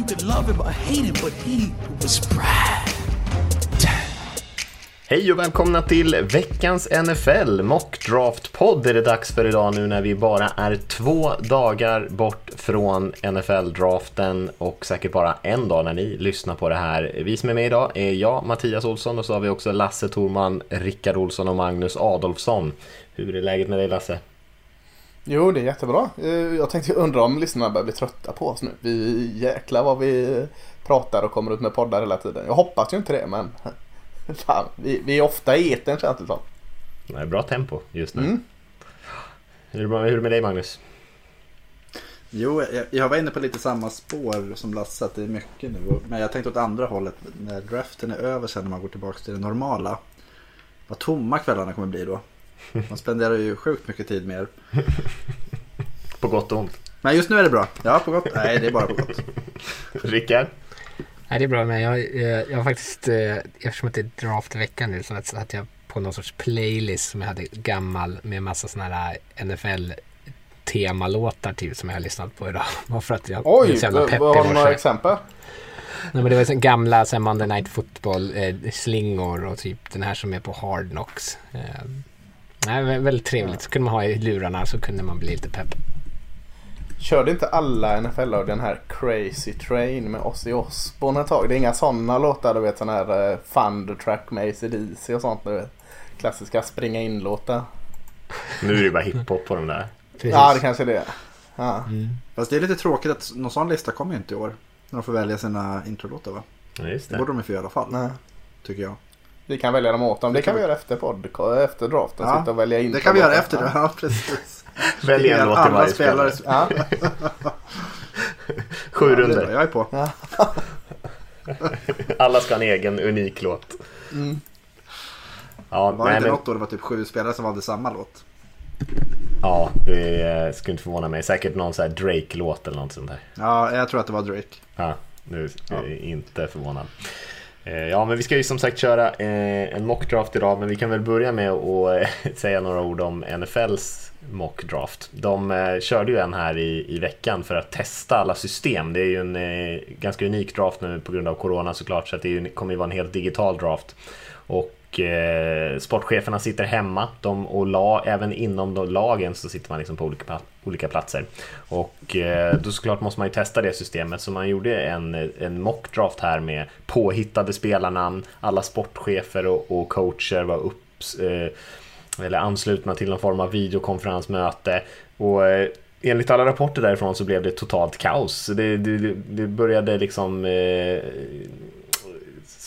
You could love him or hate him, but he was Brad. Hej och välkomna till veckans NFL Mock Draft Podd är det dags för idag nu när vi bara är två dagar bort från NFL-draften och säkert bara en dag när ni lyssnar på det här. Vi som är med idag är jag, Mattias Olsson och så har vi också Lasse Torman, Rickard Olsson och Magnus Adolfsson. Hur är läget med dig Lasse? Jo, det är jättebra. Eh, Jag tänkte undra om lyssnarna börjar bli trötta på oss nu. Vi jäklar vad vi pratar och kommer ut med poddar hela tiden. Jag hoppas ju inte det, men fan, vi, vi är ofta i etern känns det som. Det är bra tempo just nu. Mm. Hur, är det, hur är det med dig Magnus? Jo, jag, jag var inne på lite samma spår som Lasse, att det är mycket nu. Men jag tänkte åt andra hållet, när draften är över sen när man går tillbaka till det normala. Vad tomma kvällarna kommer bli då. Man spenderar ju sjukt mycket tid med er. På gott och ont. Men just nu är det bra. Ja, på gott. Nej, det är bara på gott. Rickard? Nej, det är bra, men jag, jag, jag har faktiskt, eh, eftersom att det är draftvecka nu, så att, att jag på någon sorts playlist som jag hade gammal med massa sådana här NFL temalåtar till som jag har lyssnat på idag. Bara för att jag Oj, så jävla vad pepp vad har du några exempel? Nej, men det var så gamla så här, Monday Night Football eh, och typ den här som är på Hard Knocks. Eh, nej, vä- väldigt trevligt. Så kunde man ha i lurarna så kunde man bli lite pepp. Körde inte alla NFL-lag den här Crazy Train med Ozzy Osbourne ett tag? Det är inga sådana låtar, du vet sån här uh, Thunder Track med AC/DC och sånt. Du vet. Klassiska springa in-låtar. Nu är det bara hiphop på de där. Precis. Ja, det kanske är det. Ja. Fast det är lite tråkigt att någon sån lista kommer ju inte i år. När de får välja sina introlåtar va? Ja, just Det det. borde de ju få i alla fall. Nej. Tycker jag. Vi kan välja dem åt dem. Det kan vi göra efter podd, efter draften. Ja, Sitta och välja in Det kan vi göra efter det. Ja, precis. Välj en låt till varje spelare. Ja. Sju Ja, runder. Jag är på. Alla ska ha en egen unik låt. Mm. Ja, Var det nej, inte men, något då det var typ sju spelare som valde samma låt? ja, det skulle inte förvåna mig. Säkert någon sån här Drake-låt eller något sånt där. Ja, jag tror att det var Drake. Ja, nu är jag inte förvånad. Eh, ja, men vi ska ju som sagt köra eh, en mockdraft idag, men vi kan väl börja med att eh, säga några ord om NFLs mockdraft. De körde ju en här i, i veckan för att testa alla system. Det är ju en ganska unik draft nu på grund av corona såklart, så att det kommer ju vara en helt digital draft. Och eh, sportcheferna sitter hemma de, och la, även inom de lagen så sitter man liksom på olika, olika platser. Och eh, då såklart måste man ju testa det systemet så man gjorde en, en mockdraft här med påhittade spelarnamn. Alla sportchefer och, och coacher var upps, eh, eller anslutna till någon form av videokonferensmöte. Och eh, enligt alla rapporter därifrån så blev det totalt kaos. Det, det, det började liksom eh,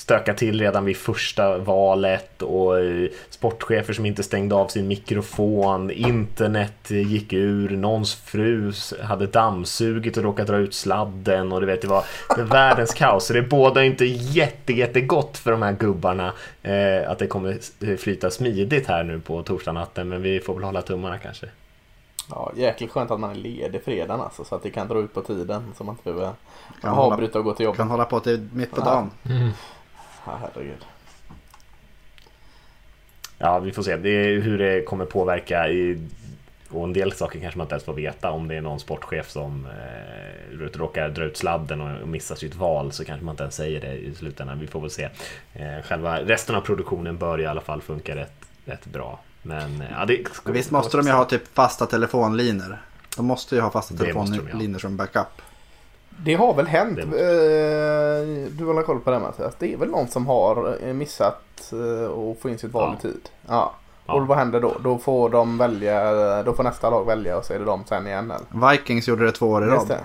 stöka till redan vid första valet och eh, sportchefer som inte stängde av sin mikrofon, internet gick ur, någons fru hade dammsugit och råkat dra ut sladden och du vet det var, världens kaos. Så det bådar inte jätte, jättegott för de här gubbarna eh, att det kommer flyta smidigt här nu på torsdagnatten men vi får väl hålla tummarna kanske. Ja, jäkligt skönt att man är ledig fredagen alltså, så att det kan dra ut på tiden. Så man inte behöver avbryta och gå till jobbet. Kan hålla på till mitt på dagen. Ja, herregud. Ja, vi får se det är hur det kommer påverka i, och en del saker kanske man inte ens får veta om det är någon sportchef som eh, råkar dra ut sladden och, missar sitt val så kanske man inte ens säger det i slutändan. Vi får väl se. Eh, själva resten av produktionen bör i alla fall funka rätt, rätt bra. Men eh, ja, det, visst måste de ju ha typ fasta telefonlinjer. De måste ju ha fasta telefonlinjer som backup. Det har väl hänt. Det Eh, måste- du har väl koll på det Mattias? Det är väl någon som har eh, missat eh, att få in sitt val Ja. i tid. Ja. Ja. Och vad händer då? Då får de välja, då får nästa lag välja och så är det de sen igen eller? Vikings gjorde det två år i rad.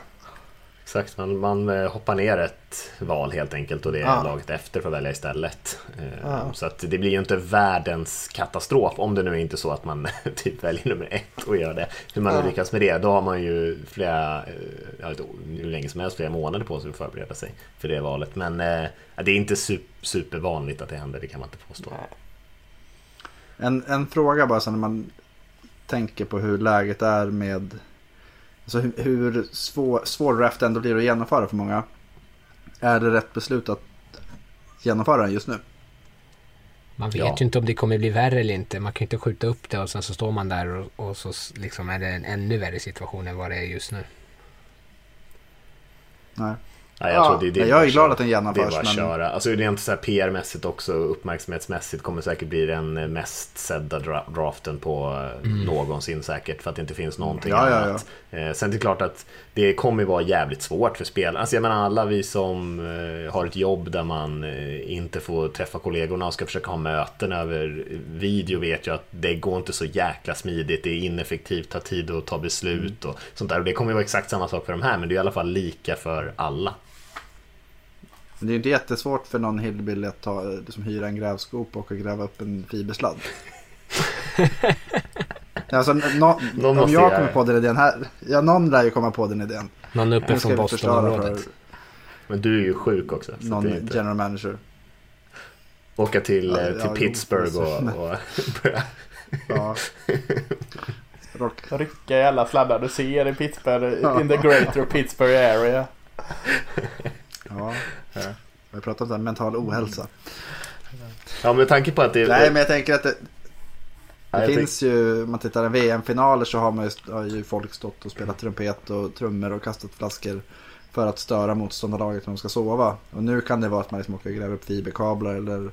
Exakt, man, man eh, hoppar ner ett val helt enkelt och det är Ja. laget efter får välja istället. Ja. Så att det blir ju inte världens katastrof om det nu är inte så att man typ väljer nummer ett och gör det. Hur man Ja. lyckas med det, då har man ju flera, eh, inte hur länge som helst, flera månader på sig att förbereda sig för det valet. Men eh, det är inte super, supervanligt att det händer, det kan man inte påstå. En, en fråga bara så när man tänker på hur läget är med Alltså hur, hur svår, svår draft ändå blir att genomföra för många. Är det rätt beslut att genomföra den just nu? Man vet Ja. ju inte om det kommer bli värre eller inte. Man kan ju inte skjuta upp det och sen så står man där och, och så liksom är det en ännu värre situation än vad det är just nu. Nej. Ja, jag, Ja. tror det, det Jag är glad att den Det är genomförs. bara att Men köra. Alltså rent så här PR-mässigt också, uppmärksamhetsmässigt kommer säkert bli den eh, mest sedda dra- draften på eh, någonsin säkert. För att det inte finns någonting Ja, ja, annat. Eh, sen är det klart att det kommer vara jävligt svårt för spelarna. Alltså jag menar alla vi som har ett jobb där man inte får träffa kollegorna och ska försöka ha möten över video vet ju att det går inte så jäkla smidigt. Det är ineffektivt, tar tid att ta beslut och sånt där. Och det kommer vara exakt samma sak för de här men det är i alla fall lika för alla. Det är inte jättesvårt för någon hillbilly att ta, liksom, hyra en grävskopa och gräva upp en fibersladd. alltså, no, Någon om jag kommer på den idén här. Ja, någon lär ju komma på den idén. Någon uppe från Bostonområdet. för Men du är ju sjuk också. Så någon inte... general manager. Åka till, Ja, eh, ja, till jo, Pittsburgh precis. och, och börja... Ja. Rycka i alla sladdar du ser i Pittsburgh, Ja. in the greater Pittsburgh area. Ja. Vi har pratat om här, mental ohälsa. Ja, med tanke på att det... Nej, men jag tänker att det, det jag finns ju, om man tittar på VM-finaler så har, man ju, har ju folk stått och spelat trumpet och trummor och kastat flaskor för att störa motståndarlaget när de ska sova. Och nu kan det vara att man liksom åker och gräver upp fiberkablar eller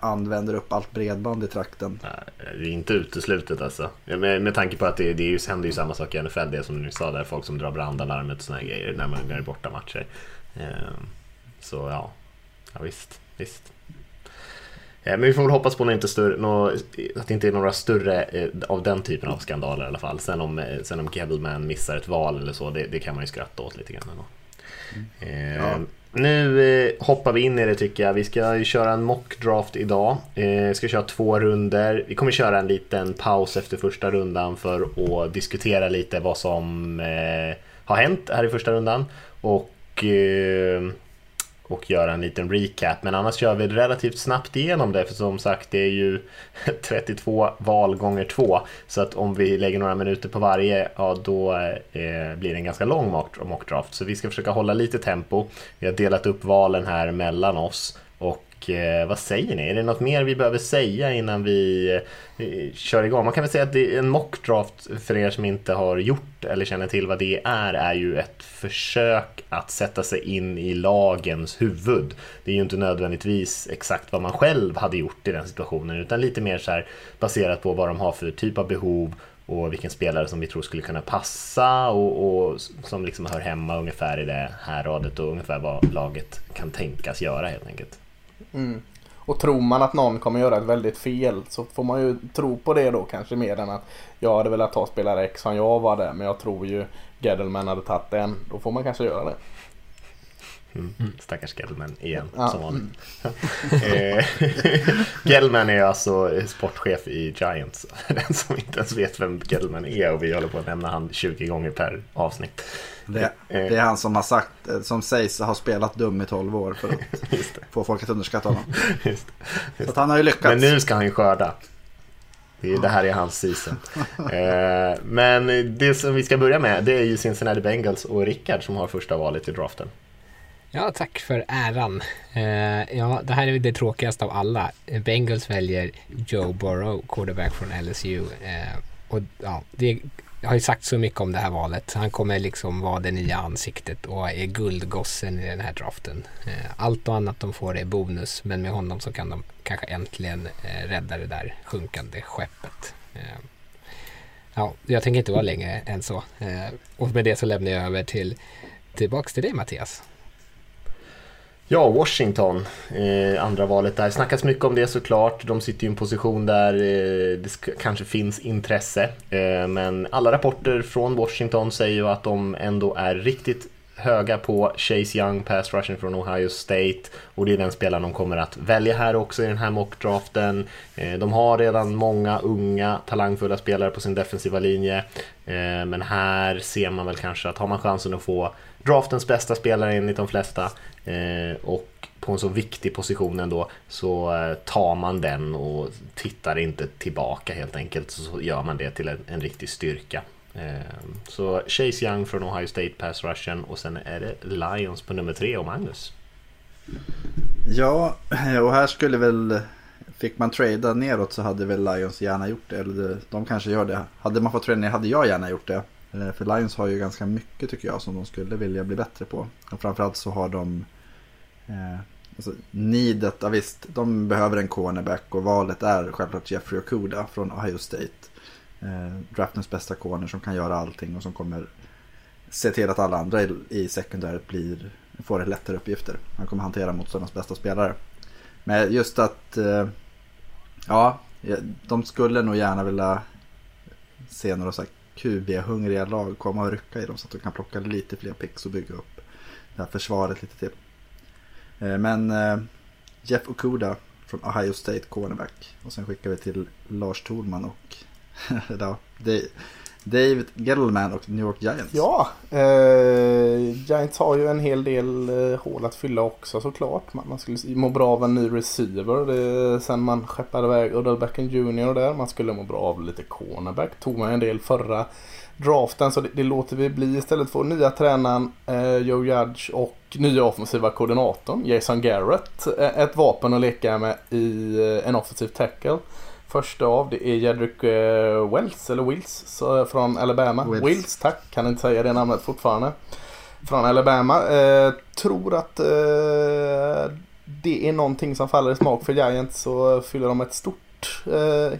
använder upp allt bredband i trakten. Nej, Det är inte uteslutet alltså. Med, med tanke på att det, det är ju, händer ju samma sak i NFL, det som du sa där, folk som drar brandalarmet och såna här grejer när man är borta matcher. Ehm, Så ja, ja visst, visst. Eh, Men vi får väl hoppas på något inte större, att det inte är några större eh, av den typen av skandaler i alla fall. Sen om, eh, sen om Kebbleman missar ett val eller så, det, det kan man ju skratta åt lite grann ändå. Eh, Ja. Nu eh, hoppar vi in i det tycker jag. Vi ska ju köra en mockdraft idag. Eh, vi ska köra två runder. Vi kommer köra en liten paus efter första rundan för att diskutera lite vad som eh, har hänt här i första rundan. Och, och göra en liten recap. Men annars kör vi relativt snabbt igenom det. För som sagt, det är ju 32 val gånger 2 Så att om vi lägger några minuter på varje, ja då eh, blir det en ganska lång mockdraft. Så vi ska försöka hålla lite tempo. Vi har delat upp valen här mellan oss. Och eh, vad säger ni? Är det något mer vi behöver säga innan vi eh, kör igång? Man kan väl säga att det är en mockdraft för er som inte har gjort eller känner till vad det är, är ju ett försök att sätta sig in i lagens huvud. Det är ju inte nödvändigtvis exakt vad man själv hade gjort i den situationen, utan lite mer så här baserat på vad de har för typ av behov och vilken spelare som vi tror skulle kunna passa och, och som liksom hör hemma ungefär i det här radet och ungefär vad laget kan tänkas göra helt enkelt. Mm. Och tror man att någon kommer göra ett väldigt fel så får man ju tro på det då kanske mer än att jag hade velat ta spelare X som jag var där men jag tror ju Gaddelman hade tagit den. Då får man kanske göra det. Mm. Stackars Gellman igen, Ja. som vanligt. Eh, Gellman är alltså sportchef i Giants. Den som inte ens vet vem Gellman är och vi håller på att nämna han 20 gånger per avsnitt. Det, Eh, det är han som har sagt, eh, som sägs ha spelat dum i 12 år för att Just det. få folk att underskatta honom. Just det. Så att han har ju lyckats. Men nu ska han ju skörda. Det, är, det här är hans season. Men det som vi ska börja med det är ju Cincinnati Bengals och Rickard som har första valet i draften. Ja, tack för äran. Eh, ja, det här är det tråkigaste av alla. Bengals väljer Joe Burrow, quarterback från LSU. Eh, och ja, det jag har ju sagt så mycket om det här valet. Han kommer liksom vara det nya ansiktet och är guldgossen i den här draften. Eh, allt och annat de får är bonus, men med honom så kan de kanske äntligen eh, rädda det där sjunkande skeppet. Eh, ja, jag tänker inte vara längre än så. Eh, och med det så lämnar jag över till tillbaks till dig Mattias. Ja, Washington, eh, andra valet där. Snackas mycket om det såklart. De sitter ju i en position där eh, det sk- kanske finns intresse. Eh, men alla rapporter från Washington säger ju att de ändå är riktigt höga på Chase Young, pass rushing från Ohio State. Och det är den spelaren de kommer att välja här också i den här mockdraften. Eh, de har redan många unga, talangfulla spelare på sin defensiva linje. Eh, men här ser man väl kanske att har man chansen att få draftens bästa spelare enligt de flesta eh, och på en så viktig position ändå så eh, tar man den och tittar inte tillbaka helt enkelt så gör man det till en, en riktig styrka. Eh, så Chase Young från Ohio State Pass Russian och sen är det Lions på nummer tre och Magnus. Ja, eh, och här skulle väl... Fick man trada neråt så hade väl Lions gärna gjort det. Eller de kanske gör det. Hade man fått trada ner hade jag gärna gjort det. Eh, för Lions har ju ganska mycket tycker jag som de skulle vilja bli bättre på. Och framförallt så har de... Eh, alltså, needet, ja, visst, de behöver en cornerback och valet är självklart Jeffrey Okuda från Ohio State eh, draftens bästa corner som kan göra allting och som kommer se till att alla andra i, i sekundäret blir, får lättare uppgifter. Han kommer hantera motståndarnas bästa spelare. Men just att, eh, ja, de skulle nog gärna vilja se några så QB-hungriga lag komma och rycka i dem så att de kan plocka lite fler picks och bygga upp det här försvaret lite till. Eh, men eh, Jeff Okuda från Ohio State cornerback och sen skickar vi till Lars Thorman och ja, David Gettleman och New York Giants. Ja, eh, Giants har ju en hel del eh, hål att fylla också såklart. Man, man skulle må bra av en ny receiver det, sen man skeppade iväg Odellbacken Junior Jr där. Man skulle må bra av lite cornerback. Tog man en del förra draften så det, det låter vi bli istället för nya tränaren eh, Joe Judge och nya offensiva koordinatorn Jason Garrett. Eh, ett vapen att leka med i eh, en offensiv tackle. Första av det är Jedrick uh, Wells, eller Wills, från Alabama. Wills. Wills. tack. Kan inte säga det namnet fortfarande. Från Alabama. Uh, tror att uh, det är någonting som faller i smak för Giants så fyller de ett stort,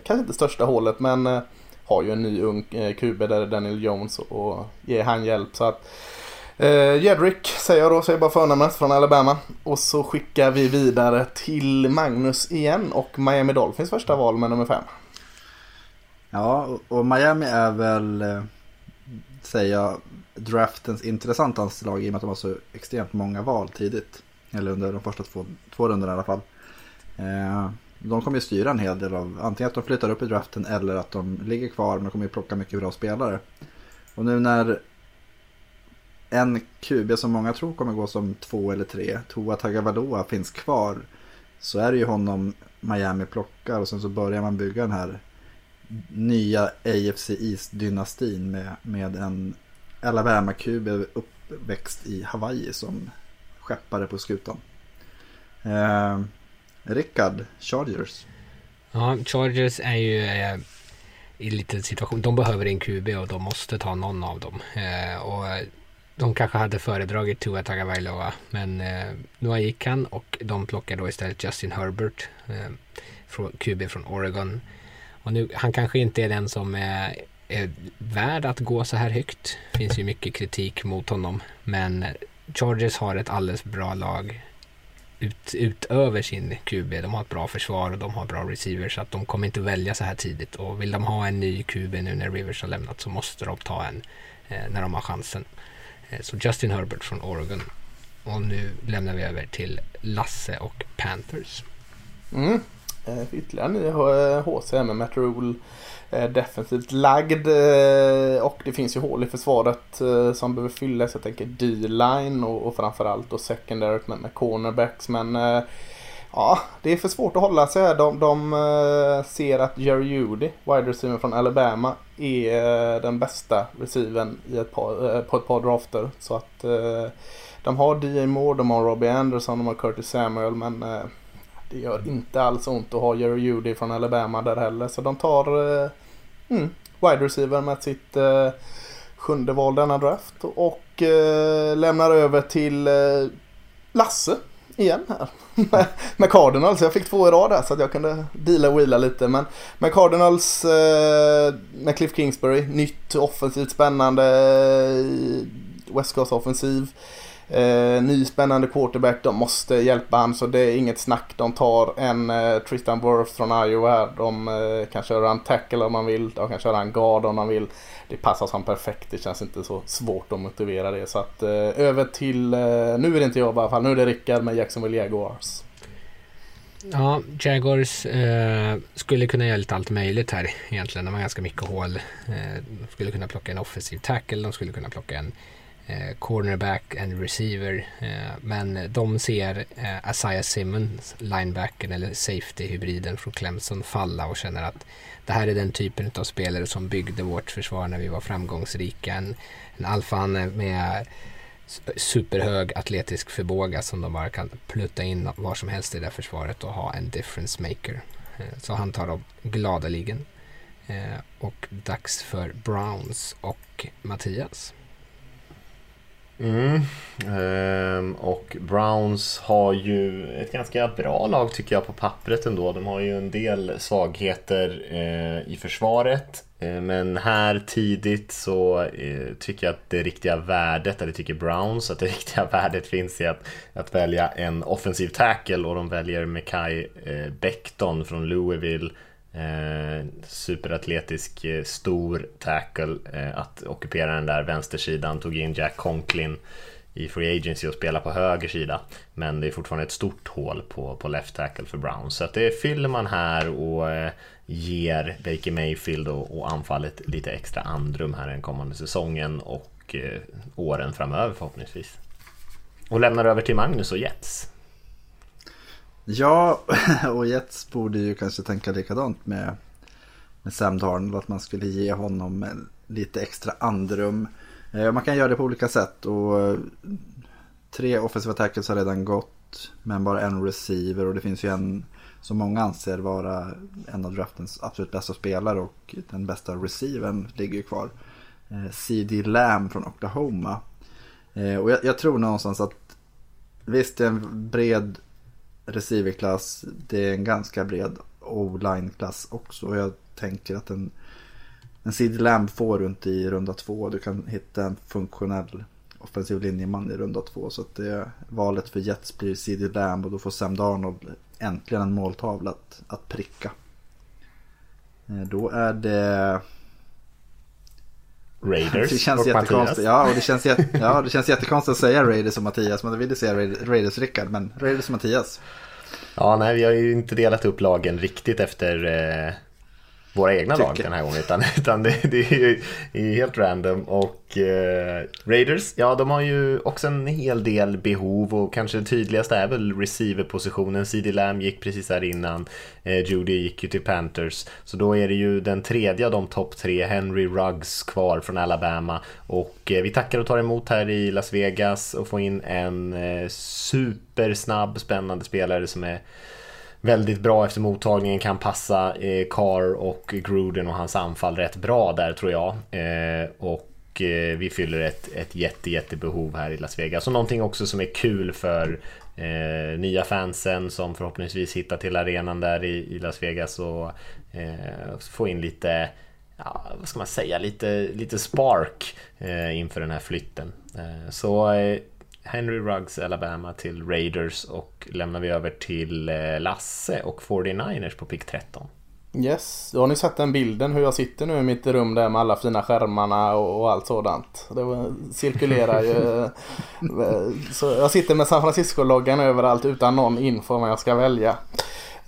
kanske inte största hålet men har ju en ny ung QB där Daniel Jones och ger han hjälp. Så att Eh, Jedrick säger jag då, säger bara förnamnet från Alabama. Och så skickar vi vidare till Magnus igen och Miami Dolphins första val med nummer fem. Ja, och Miami är väl, eh, säger jag, draftens intressantaste lag i och med att de har så extremt många val tidigt. Eller under de första två, två rundorna i alla fall. Eh, de kommer ju styra en hel del av antingen att de flyttar upp i draften eller att de ligger kvar men de kommer ju plocka mycket bra spelare. Och nu när en QB som många tror kommer gå som två eller tre, Tua Tagovailoa, finns kvar. Så är det ju honom Miami plockar och sen så börjar man bygga den här nya AFC East-dynastin med, med en Alabama-QB uppväxt i Hawaii som skeppare på skutan. Eh, Rickard, Chargers. Ja, Chargers är ju eh, i lite situation. De behöver en QB och de måste ta någon av dem. Eh, och de kanske hade föredragit Tua Tagovailoa men eh, nu gick han och de plockar då istället Justin Herbert, eh, från, QB från Oregon. Och nu, han kanske inte är den som är, är värd att gå så här högt. Det finns ju mycket kritik mot honom men Chargers har ett alldeles bra lag ut, utöver sin QB. De har ett bra försvar och de har bra receivers så att de kommer inte välja så här tidigt. Och vill de ha en ny QB nu när Rivers har lämnat så måste de ta en eh, när de har chansen. Eh, så Justin Herbert från Oregon. Och nu lämnar vi över till Lasse och Panthers. Mm. Eh, ytterligare en ny HC eh, med Matt Rule defensivt lagd och det finns ju hål i försvaret som behöver fyllas. Jag tänker D-line och, och framförallt och secondary med, med cornerbacks men Ja, det är för svårt att hålla sig här. De, de eh, ser att Jerry Judy, wide receiver från Alabama, är eh, den bästa receiven i ett par, eh, på ett par drafter. Så att de har DJ Moore, de har Robbie Anderson, de har Curtis Samuel men det gör inte alls ont att ha Jerry Judy från Alabama där heller. Så de tar mm, wide receiver med sitt sjunde val denna draft och lämnar över till Lasse igen här. med Cardinals. Jag fick två i rad där så att jag kunde deala och wheela lite. Men med Cardinals, eh, med Cliff Kingsbury, nytt offensivt spännande eh, West Coast offensiv. Eh, ny spännande quarterback, de måste hjälpa han så det är inget snack. De tar en eh, Tristan Wirth från Iowa här. De eh, kan köra en tackle om man vill. De kan köra en guard om man vill. Det passar som perfekt. Det känns inte så svårt att motivera det. Så att eh, över till, eh, nu är det inte jag i alla fall. Nu är det Rickard med Jacksonville Jaguars. Ja, Jaguars eh, skulle kunna göra lite allt möjligt här egentligen. De har ganska mycket hål. Eh, de skulle kunna plocka en offensiv tackle, de skulle kunna plocka en Eh, cornerback, and receiver. Eh, men de ser eh, Isaiah Simmons, linebacken eller safety-hybriden från Clemson falla och känner att det här är den typen av spelare som byggde vårt försvar när vi var framgångsrika. En, en alfahanne med superhög atletisk förmåga som de bara kan plutta in var som helst i det försvaret och ha en difference maker. Eh, så han tar dem gladeligen. Eh, och dags för Browns och Mattias. Mm. Ehm, och Browns har ju ett ganska bra lag tycker jag på pappret ändå. De har ju en del svagheter eh, i försvaret. Eh, men här tidigt så eh, tycker jag att det riktiga värdet, eller tycker Browns att det riktiga värdet finns i att, att välja en offensiv tackle och de väljer Mekai eh, Becton från Louisville Eh, superatletisk, eh, stor tackle eh, att ockupera den där vänstersidan. Tog in Jack Conklin i Free Agency och spela på höger sida. Men det är fortfarande ett stort hål på, på left tackle för Brown. Så att det fyller man här och eh, ger Baker Mayfield och, och, anfallet lite extra andrum här den kommande säsongen och eh, åren framöver förhoppningsvis. Och lämnar över till Magnus och Jets. Ja, och Jets borde ju kanske tänka likadant med, med Sam Darnold. Att man skulle ge honom lite extra andrum. Eh, man kan göra det på olika sätt. Och eh, tre offensiva tackles har redan gått. Men bara en receiver. Och det finns ju en som många anser vara en av draftens absolut bästa spelare. Och den bästa receivern ligger ju kvar. Eh, CD Lamb från Oklahoma. Och jag, jag tror någonstans att visst det är en bred receiverklass. Det är en ganska bred o-line-klass också. Och jag tänker att en, en CD Lamb får runt i runda två. Du kan hitta en funktionell offensiv linjeman i runda två. Så att det, valet för Jets blir CD Lamb och då får Sam Darnold äntligen en måltavla att, att pricka. Eh, då är det... Raiders det känns jättekonstigt. Ja, och det känns, ja, det känns jättekonstigt att säga Raiders och Mattias. Men då vill du säga Raiders Rickard. Men Raiders och Mattias. Ja, nej, vi har ju inte delat upp lagen riktigt efter eh, våra egna Tycker. lag den här gången. Utan, utan det, det är ju helt random. Och eh, Raiders, ja de har ju också en hel del behov och kanske det tydligaste är väl receiverpositionen. CD Lamb gick precis här innan. Eh, Judy gick ju till Panthers. Så då är det ju den tredje av de topp tre, Henry Ruggs, kvar från Alabama. Och eh, vi tackar och tar emot här i Las Vegas och får in en eh, supersnabb, spännande spelare som är väldigt bra efter mottagningen, kan passa eh, Carr och Gruden och hans anfall rätt bra där tror jag. Eh, och eh, vi fyller ett, ett jätte, jättebehov här i Las Vegas. Och någonting också som är kul för eh, nya fansen som förhoppningsvis hittar till arenan där i, i Las Vegas och eh, få in lite Ja, vad ska man säga, lite, lite spark eh, inför den här flytten. Eh, så eh, Henry Ruggs Alabama till Raiders och lämnar vi över till eh, Lasse och 49ers på pick 13. Yes, då har ni sett den bilden hur jag sitter nu i mitt rum där med alla fina skärmarna och, och allt sådant. Det cirkulerar ju. så jag sitter med San Francisco-loggan överallt utan någon info om vad jag ska välja.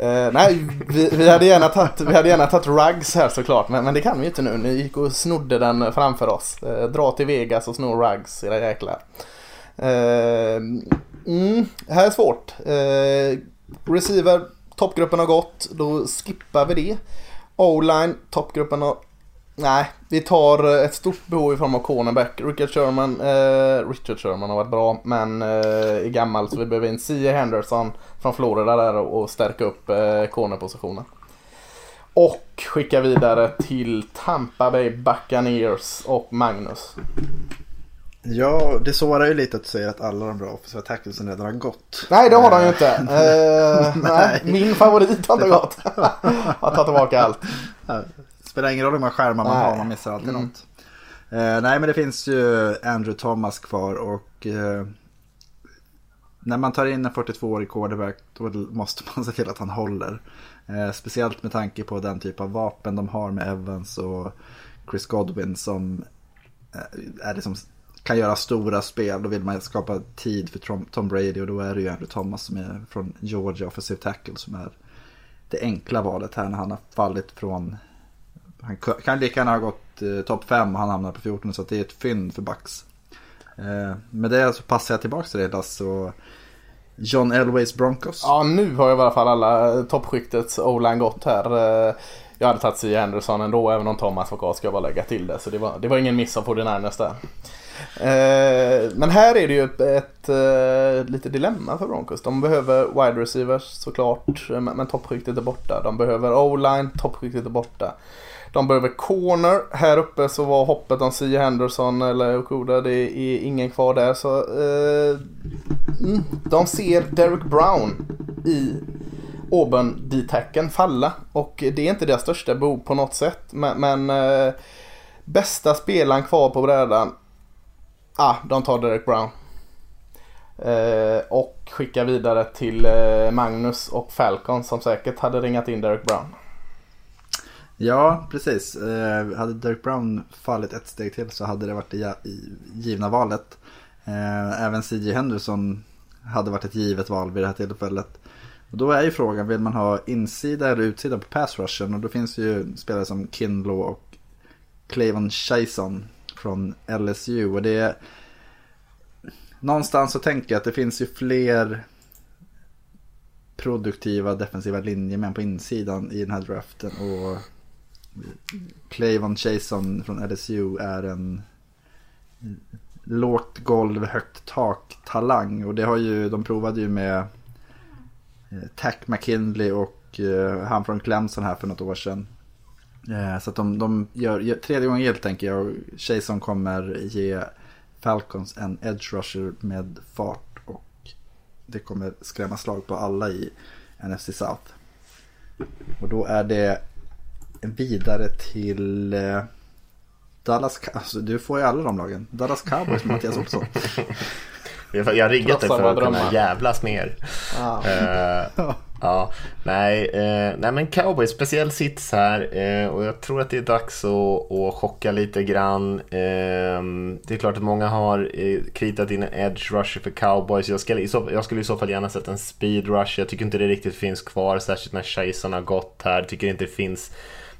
Uh, nej, vi, vi, hade gärna tagit, vi hade gärna tagit Rugs här såklart, men, men det kan vi inte nu. Ni gick och snodde den framför oss. Uh, dra till Vegas och sno Rugs, era jäklar. Uh, mm, här är svårt. Ehm, receiver, toppgruppen har gått. Då skippar vi det. O-line, toppgruppen har... Nej, vi tar eh, ett stort behov i form av cornerback. Richard Sherman, eh, Richard Sherman har varit bra men eh, är gammal så vi behöver en C.A. Henderson från Florida där och, stärka upp eh, cornerpositionen. Och skicka vidare till Tampa Bay Buccaneers och Magnus. Ja, det sårar ju lite att du säger att alla de bra offensiva tacklesen redan har gått. Nej, det har de ju inte. uh, nej, min favorit har inte gått. Jag tar tillbaka allt. Det spelar ingen roll hur många skärmar man nej. har, man missar alltid mm. något. Uh, nej, men det finns ju Andrew Thomas kvar och uh, när man tar in en 42-årig quarterback då måste man se till att han håller. Eh, speciellt med tanke på den typ av vapen de har med Evans och Chris Godwin som eh, är liksom, kan göra stora spel. Då vill man skapa tid för Tom, Tom Brady och då är det ju Andrew Thomas som är från Georgia Offensive Tackle som är det enkla valet här när han har fallit från han kan lika gärna ha gått eh, topp 5 och han hamnar på 14 så det är ett fynd för Bucks. Eh, med det så passar jag tillbaka till dig Lasse och John Elways Broncos. Ja, nu har jag i alla fall alla eh, toppskiktets O-line gått här. Eh, jag hade tagit C. Anderson ändå, även om Thomas var kvar ska jag bara lägga till det. Så det var, det var ingen miss av 49ers där. Eh, men här är det ju ett, ett, ett lite dilemma för Broncos. De behöver wide receivers såklart, men toppskiktet är borta. De behöver O-line, toppskiktet är borta. De behöver corner. Här uppe så var hoppet om C. Henderson eller Okuda. Det är ingen kvar där. Så eh, mm, de ser Derek Brown i auburn d falla. Och det är inte deras största behov på något sätt. Men, men eh, bästa spelaren kvar på brädan. Ah, de tar Derek Brown. Eh, och skickar vidare till eh, Magnus och Falcon som säkert hade ringat in Derek Brown. Ja, precis. Eh, hade Dirk Brown fallit ett steg till så hade det varit det givna valet. Eh, även CJ Henderson hade varit ett givet val vid det här tillfället. Och då är ju frågan, vill man ha insida eller utsida på pass rushen? Och då finns det ju spelare som Kinlo och Clavon Chason från LSU. Och det är... Någonstans så tänker jag att det finns ju fler produktiva defensiva linjemän på insidan i den här draften. Och Clavon Chason från LSU är en lågt golv, högt tak talang. Och det har ju, de provade ju med eh, Tack McKinley och eh, han från Clemson här för något år sedan. Uh, så att de, de gör, tredje gången helt tänker jag. Och Chason kommer ge Falcons en edge rusher med fart. Och det kommer skrämma slag på alla i NFC South. Och då är det vidare till eh, Dallas alltså, Du får ju alla de lagen. Dallas Cowboys med Mattias Olsson. Jag har riggat det för att kunna jävlas mer. Ah. Uh, ja, nej, eh, nej men Cowboys, speciell sits här eh, och jag tror att det är dags att, att chocka lite grann. Ehm, det är klart att många har eh, kritat in en edge rusher för Cowboys. Jag skulle, jag skulle i så fall gärna sett en speed rush. Jag tycker inte det riktigt finns kvar, särskilt när Chason har gått här. Jag tycker inte det finns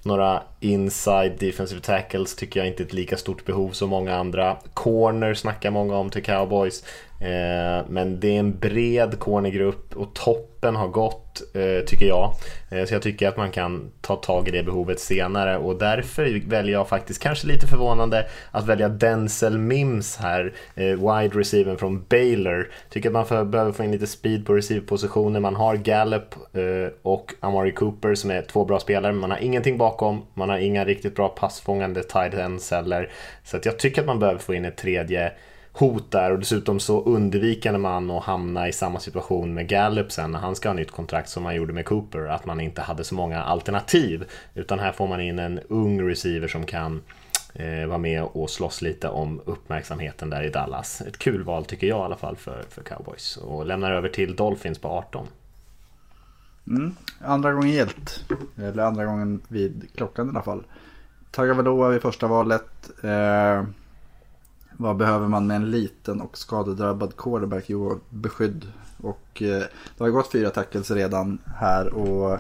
några inside defensive tackles tycker jag inte är ett lika stort behov som många andra. Corner snackar många om till cowboys. Eh, men det är en bred cornergrupp och toppen har gått, eh, tycker jag. Eh, så jag tycker att man kan ta tag i det behovet senare och därför väljer jag faktiskt, kanske lite förvånande, att välja Denzel Mims här, wide receiver från Baylor. Tycker att man för, behöver få in lite speed på receiverpositioner. Man har Gallup och Amari Cooper som är två bra spelare, men man har ingenting bakom. Man har inga riktigt bra passfångande tight ends heller. Så att jag tycker att man behöver få in ett tredje hot där och dessutom så undviker man att hamna i samma situation med Gallup sen när han ska ha nytt kontrakt som man gjorde med Cooper, att man inte hade så många alternativ. Utan här får man in en ung receiver som kan eh, vara med och slåss lite om uppmärksamheten där i Dallas. Ett kul val tycker jag i alla fall för, för Cowboys. Och lämnar över till Dolphins på 18. Mm. Andra gången helt. Eller andra gången vid klockan i alla fall. Tagovailoa vid första valet. Eh, vad behöver man med en liten och skadedrabbad quarterback? Jo, beskydd. Och eh, det har gått fyra tackles redan här och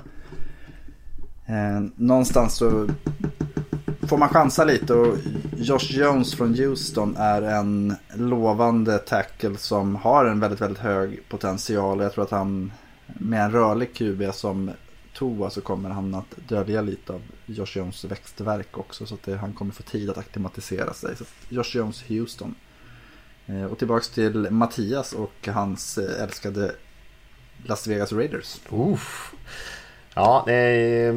eh, någonstans så får man chansa lite och Josh Jones från Houston är en lovande tackle som har en väldigt, väldigt hög potential. Jag tror att han med en rörlig QB som Toa så kommer han att dölja lite av Josh Jones växtverk också. Så att det, han kommer få tid att akklimatisera sig. Så Josh Jones Houston. Eh, och tillbaks till Mattias och hans eh, älskade Las Vegas Raiders. Oof. Ja, eh,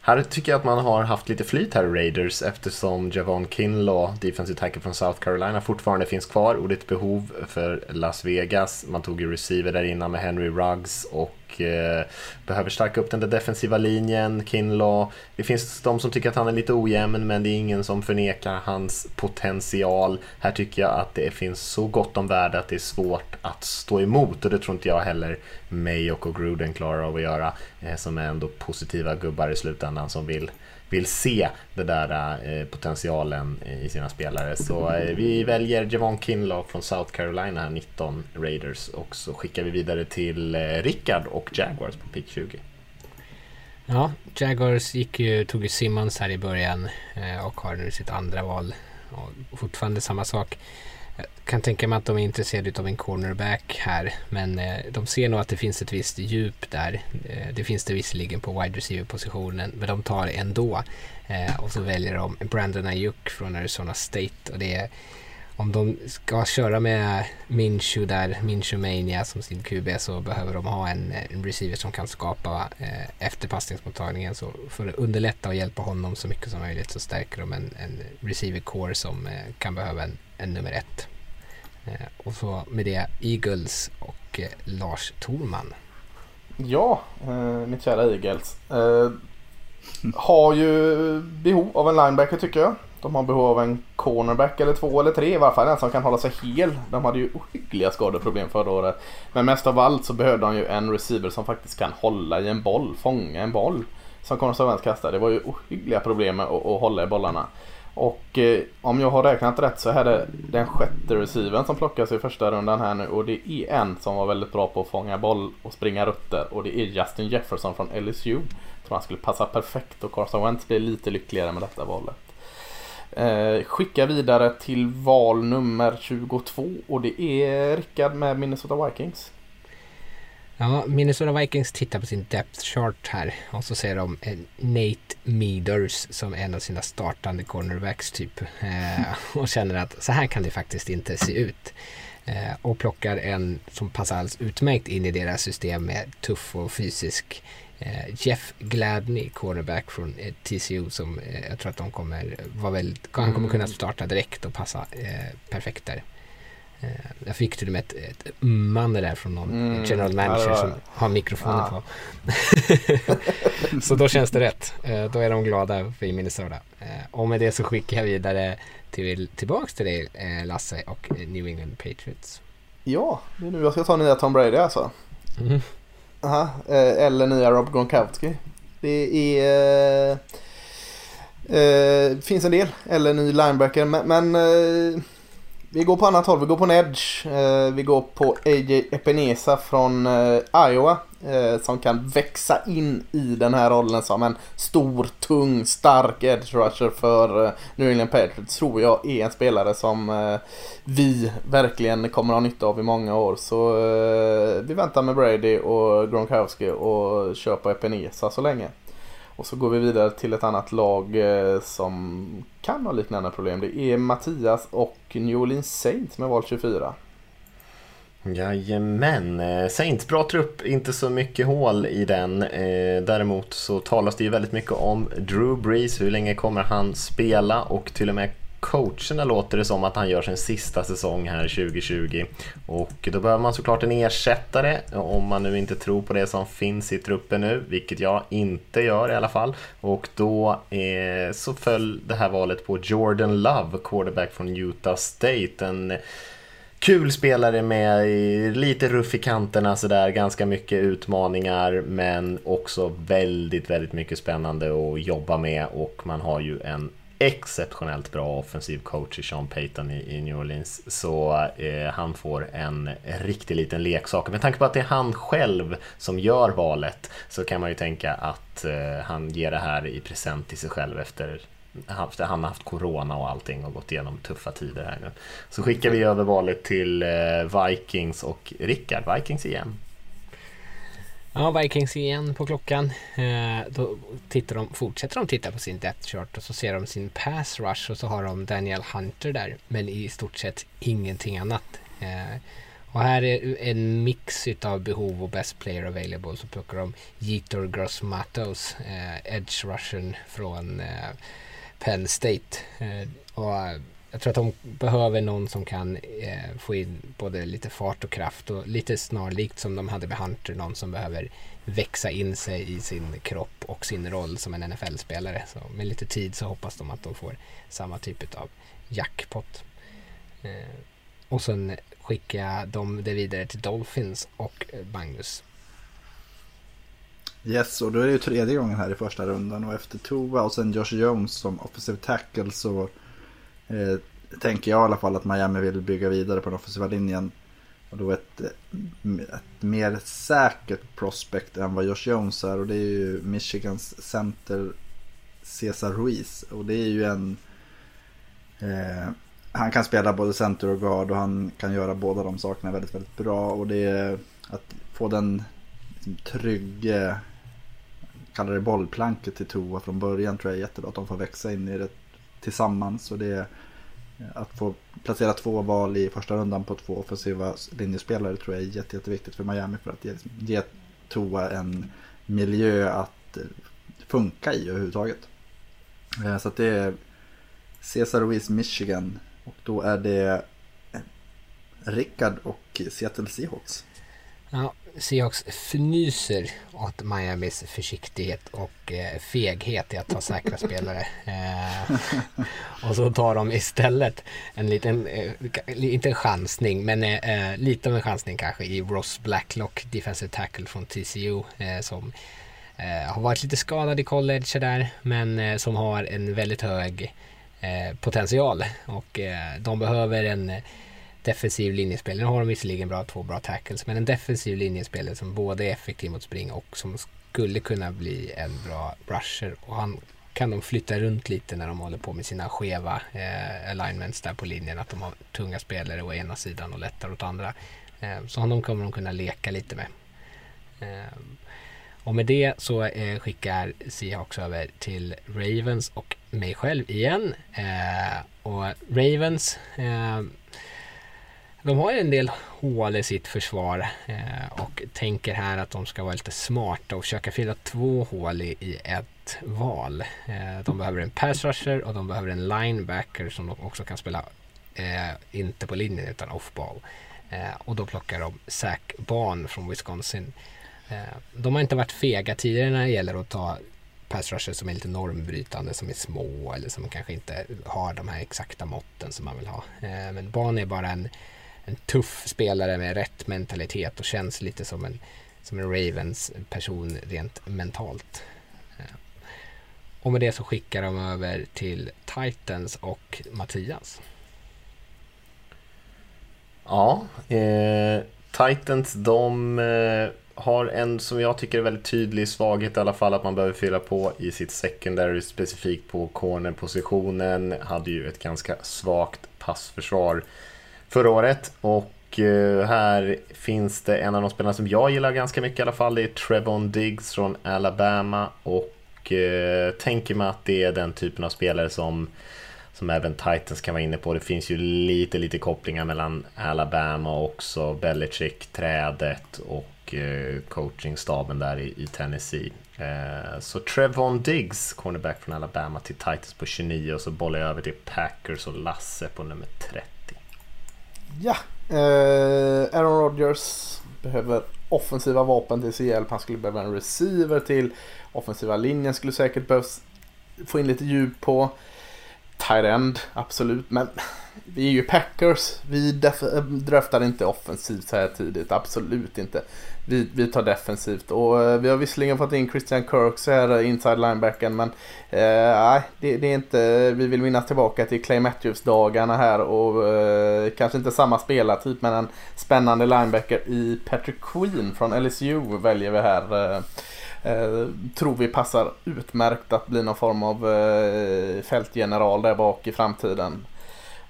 här tycker jag att man har haft lite flyt här i Raiders eftersom Javon Kinlaw, defensive tackle från South Carolina, fortfarande finns kvar och det är ett behov för Las Vegas. Man tog ju receiver där innan med Henry Ruggs och och eh, behöver stärka upp den där defensiva linjen. Kinlaw, det finns de som tycker att han är lite ojämn men det är ingen som förnekar hans potential. Här tycker jag att det finns så gott om värde att det är svårt att stå emot och det tror inte jag heller Mayock och Gruden klarar av att göra eh, som är ändå positiva gubbar i slutändan som vill vill se den där eh, potentialen eh, i sina spelare. Så eh, vi väljer Javon Kinlaw från South Carolina, 19 Raiders och så skickar vi vidare till eh, Rickard och Jaguars på pick 20. Ja, Jaguars gick ju, tog ju Simmons här i början eh, och har nu sitt andra val. Och fortfarande samma sak. Jag kan tänka mig att de är intresserade av en cornerback här. Men eh, de ser nog att det finns ett visst djup där. Eh, det finns det visserligen på wide receiver-positionen. Men de tar det ändå. Eh, och så väljer de Brandon Ayuk från Arizona State. Och det är, om de ska köra med Minchu där, Minchu Mania som sin QB så behöver de ha en, en receiver som kan skapa eh, efter passningsmottagningen. Så för att underlätta och hjälpa honom så mycket som möjligt så stärker de en, en receiver core som eh, kan behöva en en nummer ett. Eh, och så med det Eagles och eh, Lars Thorman. Ja, eh, mitt kära Eagles. Eh, har ju behov av en linebacker tycker jag. De har behov av en cornerback eller två eller tre i varje fall. En som kan hålla sig hel. De hade ju ohyggliga skadeproblem förra året. Men mest av allt så behövde de ju en receiver som faktiskt kan hålla i en boll, fånga en boll. Som konsekvent kastar. Det var ju ohyggliga problem med att, att hålla i bollarna. Och eh, om jag har räknat rätt så är det den sjätte receiven som plockas i första rundan här nu och det är en som var väldigt bra på att fånga boll och springa rutter och det är Justin Jefferson från LSU. Jag tror han skulle passa perfekt och Carson Wentz blir lite lyckligare med detta valet. Eh, skicka vidare till val nummer 22 och det är Rickard med Minnesota Vikings. Ja, Minnesota Vikings tittar på sin depth chart här och så ser de eh, Nate Meaders som en av sina startande cornerbacks typ. Eh, och känner att så här kan det faktiskt inte se ut. Eh, och plockar en som passar alldeles utmärkt in i deras system med tuff och fysisk eh, Jeff Gladney, cornerback från eh, TCU som eh, jag tror att de kommer vara väldigt, han kommer kunna starta direkt och passa perfekt där. Eh, jag fick till och med ett, ett ummande där från någon mm. general manager ja, som har mikrofonen ah. på. så då känns det rätt. Eh, då är de glada för Minnesota. Eh, och med det så skickar jag vidare till, tillbaks till dig Lasse och New England Patriots. Ja, det är nu jag ska ta nya Tom Brady alltså. Mm. Aha, eh, eller nya Rob Gronkowski. Det är... Eh, eh, finns en del. Eller ny linebacker. Men, men eh, vi går på annat håll. Vi går på en edge. Eh, vi går på AJ Epinesa från eh, Iowa. Eh, som kan växa in i den här rollen som en stor, tung, stark edge rusher för eh, New England Patriots. Tror jag är en spelare som eh, vi verkligen kommer att ha nytta av i många år. Så eh, vi väntar med Brady och Gronkowski och kör på Epinesa så länge. Och så går vi vidare till ett annat lag eh, som kan ha liknande problem. Det är Mattias och New Orleans Saints med val 24. Jajamän, eh, Saints bra trupp, inte så mycket hål i den. Eh, däremot så talas det ju väldigt mycket om Drew Brees, hur länge kommer han spela och till och med coacherna låter det som att han gör sin sista säsong här 2020. Och då behöver man såklart en ersättare om man nu inte tror på det som finns i truppen nu, vilket jag inte gör i alla fall. Och då eh, så föll det här valet på Jordan Love, quarterback från Utah State. En kul spelare med lite ruff i kanterna sådär, ganska mycket utmaningar men också väldigt, väldigt mycket spännande att jobba med och man har ju en exceptionellt bra offensiv coach i Sean Payton i, i New Orleans. Så eh, han får en riktig liten leksak. Med tanke på att det är han själv som gör valet så kan man ju tänka att eh, han ger det här i present till sig själv efter efter han har haft corona och allting och gått igenom tuffa tider här nu. Så skickar vi över valet till eh, Vikings och Rickard, Vikings igen. Ja, Vikings igen på klockan. Eh, då tittar de, fortsätter de titta på sin depth chart och så ser de sin pass rush och så har de Daniel Hunter där. Men i stort sett ingenting annat. Eh, och här är en mix utav behov och best player available. Så plockar de Jeter Gross Matos, eh, edge rushen från eh, Penn State. Eh, och jag tror att de behöver någon som kan eh, få in både lite fart och kraft och lite snarlikt som de hade med Hunter, någon som behöver växa in sig i sin kropp och sin roll som en NFL-spelare. Så med lite tid så hoppas de att de får samma typ av jackpot. Eh, och sen skickar jag dem det vidare till Dolphins och Magnus. Yes, och då är det ju tredje gången här i första rundan och efter Tova och sen Josh Jones som offensive tackle så Eh, tänker jag i alla fall att Miami vill bygga vidare på den offensiva linjen. Och då ett, ett mer säkert prospect än vad Josh Jones är och det är ju Michigans center Cesar Ruiz. Och det är ju en... Eh, han kan spela både center och guard och han kan göra båda de sakerna väldigt, väldigt bra. Och det är att få den liksom, trygge, kallar det bollplanket till Toa från början tror jag är jättebra. Att de får växa in i det tillsammans. Och det är eh, att få placera två val i första rundan på två offensiva linjespelare tror jag är jätte, jätteviktigt för Miami för att ge, ge Toa en miljö att eh, funka i överhuvudtaget. Eh, så att det är Cesar Ruiz Michigan och då är det Rickard och Seattle Seahawks. Ja, Seahawks fnyser åt Miamis försiktighet och eh, feghet i att ta säkra spelare. Eh, och så tar de istället en liten, eh, inte en chansning, men eh, lite av en chansning kanske i Ross Blacklock, defensive tackle från TCU, eh, som eh, har varit lite skadad i college där, men eh, som har en väldigt hög potential. Och de behöver en defensiv linjespelare. Nu har de visserligen bra, två bra tackles, men en defensiv linjespelare som både är effektiv mot spring och som skulle kunna bli en bra rusher. Och han kan de flytta runt lite när de håller på med sina skeva eh, alignments där på linjen. Att de har tunga spelare å ena sidan och lättare åt andra. Eh, så honom kommer de kunna leka lite med. Eh, och med det så eh, skickar Seahawks över till Ravens och mig själv igen. Eh, och Ravens eh, de har ju en del hål i sitt försvar eh, och tänker här att de ska vara lite smarta och försöka fylla två hål i, i ett val. Eh, de behöver en pass rusher och de behöver en linebacker som de också kan spela eh, inte på linjen utan off-ball. Eh, och då plockar de Zack Barn från Wisconsin. Eh, de har inte varit fega tidigare när det gäller att ta pass rusher som är lite normbrytande, som är små eller som kanske inte har de här exakta måtten som man vill ha. Eh, men Barn är bara en en tuff spelare med rätt mentalitet och känns lite som en, som en Ravens person rent mentalt. Eh, och med det så skickar de över till Titans och Mattias. Ja, eh, Titans de eh, har en som jag tycker är väldigt tydlig svaghet i alla fall att man behöver fylla på i sitt secondary specifikt på cornerpositionen. Hade ju ett ganska svagt passförsvar förra året. Och eh, här finns det en av de spelarna som jag gillar ganska mycket i alla fall. Det är Trevon Diggs från Alabama. Och eh, tänker mig att det är den typen av spelare som som även Titans kan vara inne på. Det finns ju lite, lite kopplingar mellan Alabama och också Belichick-trädet och eh, coachingstaben där i, i Tennessee. Eh, så Trevon Diggs, cornerback från Alabama, till Titans på 29 och så bollar jag över till Packers och Lasse på nummer 30. Ja, eh, Aaron Rodgers behöver offensiva vapen till sin hjälp. Han skulle behöva en receiver till. Offensiva linjen skulle säkert behövas få in lite djup på. Tight end, absolut. Men vi är ju Packers. Vi eh, draftar inte offensivt så här tidigt. Absolut inte. Vi, vi tar defensivt. Och eh, vi har visserligen fått in Christian Kirks här, eh, inside linebacken. Men eh, nej, eh, det, det, är inte. Eh, vi vill minnas tillbaka till Clay Matthews-dagarna här. Och eh, kanske inte samma spelartyp men en spännande linebacker i Patrick Queen från LSU väljer vi här. Eh, tror vi passar utmärkt att bli någon form av eh, fältgeneral där bak i framtiden.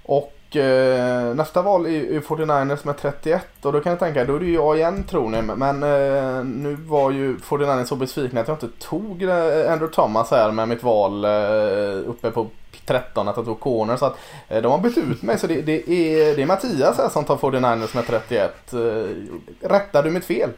Och eh, nästa val är ju 49ers med 31 och då kan jag tänka, då är det ju jag igen tror ni. Men eh, nu var ju 49ers så besvikna att jag inte tog eh, Andrew Thomas här med mitt val eh, uppe på 13 att jag tog corner. Så att eh, de har bytt ut mig så det, det, är, det är Mattias här som tar 49ers med 31. Eh, rättar du mitt fel?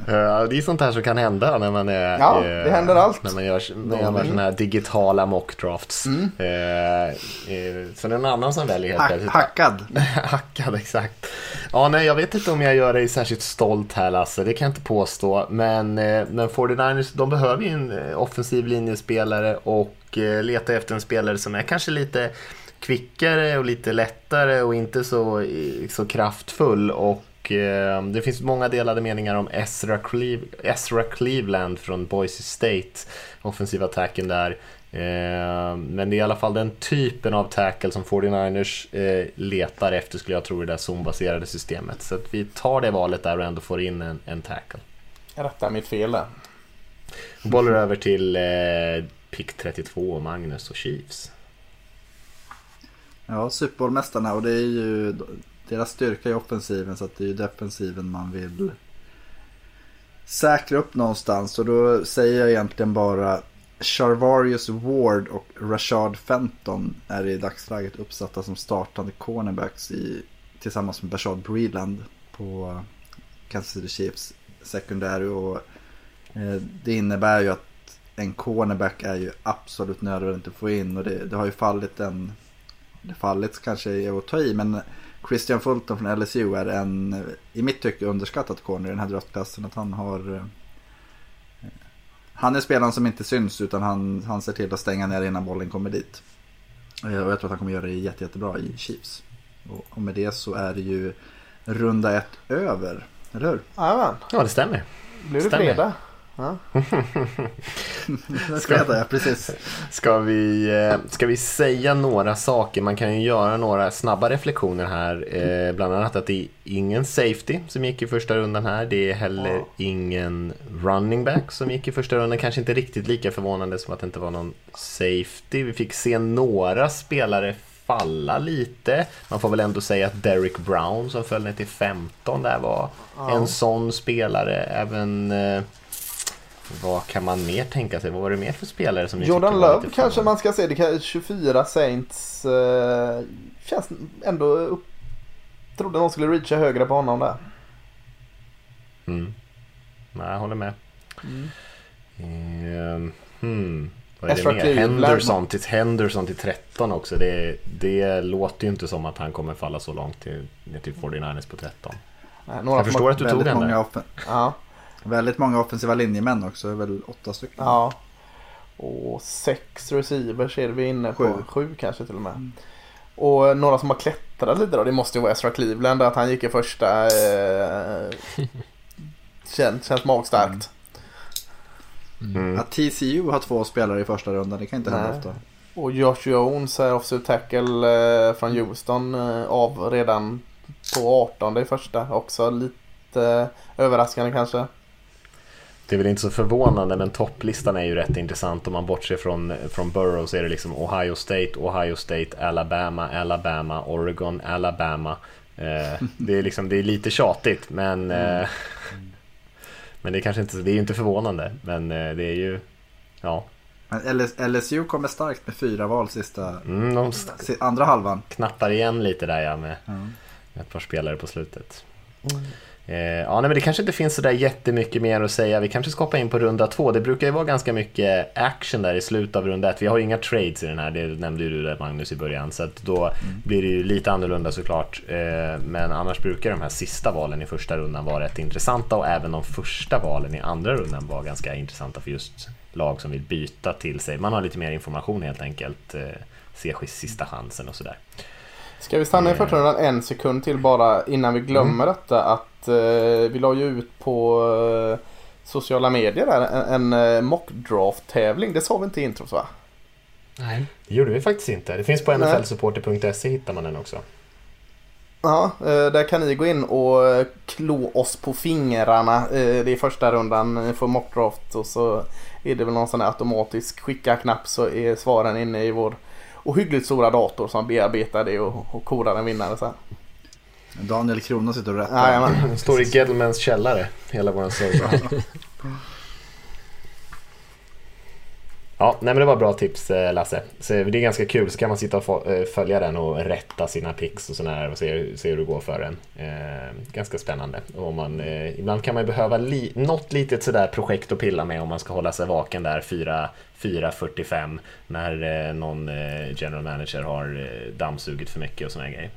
Ja, det är sånt här som kan hända när man är... Ja, det händer allt. När man gör, när man gör såna här digitala mockdrafts. Mm. Eh, eh, så det är en annan som väljer helt plötsligt. hackad. Hackad, exakt. Ja, nej, jag vet inte om jag gör dig särskilt stolt här Lasse, det kan jag inte påstå. Men, eh, men 49ers, de behöver ju en eh, offensiv linjespelare och eh, letar efter en spelare som är kanske lite kvickare och lite lättare och inte så, eh, så kraftfull. Och eh, det finns många delade meningar om Ezra, Cleve, Ezra Cleveland från Boise State, offensiva attacken där. Eh, Men det är i alla fall den typen av tackle som 49ers eh, letar efter skulle jag tro i det där zonbaserade systemet. Så att vi tar det valet där och ändå får in en, en tackle. Jag rättar mitt fel där. Bollar över till eh, pick 32, Magnus och Chiefs. Ja, Super Bowl-mästarna och det är ju deras styrka i offensiven så att det är ju defensiven man vill säkra upp någonstans. Och då säger jag egentligen bara Charvarius Ward och Rashad Fenton är i dagsläget uppsatta som startande cornerbacks i, tillsammans med Bashad Breeland på Kansas City Chiefs secondary. Och, eh, det innebär ju att en cornerback är ju absolut nödvändigt att få in och det, det har ju fallit en det fallit kanske är att ta i men Christian Fulton från LSU är en i mitt tycke underskattad corner i den här draftklassen. Att han har eh, han är spelaren som inte syns utan han, han ser till att stänga ner innan bollen kommer dit. Eh, Och jag tror att han kommer göra det jätte, jättebra i Chiefs. Och, och med det så är det ju runda ett över, eller hur? Jajamän, Ja, det stämmer. blir det Stämmer. fredag? Ja. Fredag, ja precis. Ska vi, eh, ska vi säga några saker? Man kan ju göra några snabba reflektioner här. Eh, bland annat att det är ingen safety som gick i första rundan här. Det är heller ingen running back som gick i första rundan. Kanske inte riktigt lika förvånande som att det inte var någon safety. Vi fick se några spelare falla lite. Man får väl ändå säga att Derek Brown som föll ner till 15 där var en sån spelare. Även eh, vad kan man mer tänka sig? Vad var det mer för spelare som ni Jordan Love kanske man ska se. Det kan, 24 Saints eh, känns ändå upp. Trodde någon skulle reacha högre på honom där. Mm. Nej, jag håller med. Mm. Ehm, hmm. Vad är Ezra det mer? Henderson till, Henderson till 13 också. Det, det låter ju inte som att han kommer falla så långt till, till 49ers på 13. Nej, Jag förstår att du tog den där. Ja, väldigt många offensiva linjemän också, det är väl åtta stycken. ja. Och sex receivers är vi inne på. Sju. Sju, kanske till och med. Och några som har klättrat lite då. Det måste ju vara Ezra Cleveland. Att han gick i första. Eh, känns, känns magstarkt. Mm. Att TCU har två spelare i första rundan, det kan inte hända Nej. ofta. Och Josh Jones är offensive tackle eh, från Houston eh, av redan på 18 i första. Också lite överraskande kanske. Det är väl inte så förvånande men topplistan är ju rätt intressant. Om man bortser från, från Burrow så är det liksom Ohio State, Ohio State, Alabama, Alabama, Oregon, Alabama. Eh, det, är liksom, det är lite tjatigt men, eh, men det är kanske inte, det är inte förvånande. Men eh, det är ju, ja, LSU kommer starkt med fyra val sista, mm, andra halvan. knappar igen lite där ja med Mm. ett par spelare på slutet. Eh, ja, nej, men det kanske inte finns sådär jättemycket mer att säga. Vi kanske ska hoppa in på runda två. Det brukar ju vara ganska mycket action där i slutet av runda ett. Vi har ju inga trades i den här, det nämnde ju du där Magnus i början. Så att då blir det ju lite annorlunda såklart. Eh, men annars brukar de här sista valen i första rundan vara rätt intressanta och även de första valen i andra rundan var ganska intressanta för just lag som vill byta till sig. Man har lite mer information helt enkelt. Eh, se sista chansen och sådär. Ska vi stanna i första rundan en sekund till bara innan vi glömmer detta att eh, vi la ju ut på eh, sociala medier där en, en eh, mockdraft-tävling. Det sa vi inte i intros va? Nej. Det gjorde vi faktiskt inte. Det finns på nflsupporter.se hittar man den också. Ja, eh, där kan ni gå in och eh, klå oss på fingrarna. Eh, Det är första rundan eh, för mockdraft och så är det väl någon sån här automatisk skicka-knapp så är svaren inne i vår ohyggligt stora dator som bearbetar det och, och kodar en vinnare sen. Daniel Krona sitter och rättar. Jajamän. Den står i Gettlemans källare, hela vår server. Ja, nej men det var bra tips eh, Lasse. Så det är ganska kul, så kan man sitta och eh, följa den och rätta sina picks och sådär och se, se hur det går för en. Eh, ganska spännande. Och man, eh, ibland kan man ju behöva li, något litet sådär projekt att pilla med om man ska hålla sig vaken där 4.45 när eh, någon eh, general manager har eh, dammsugit för mycket och sådana grejer.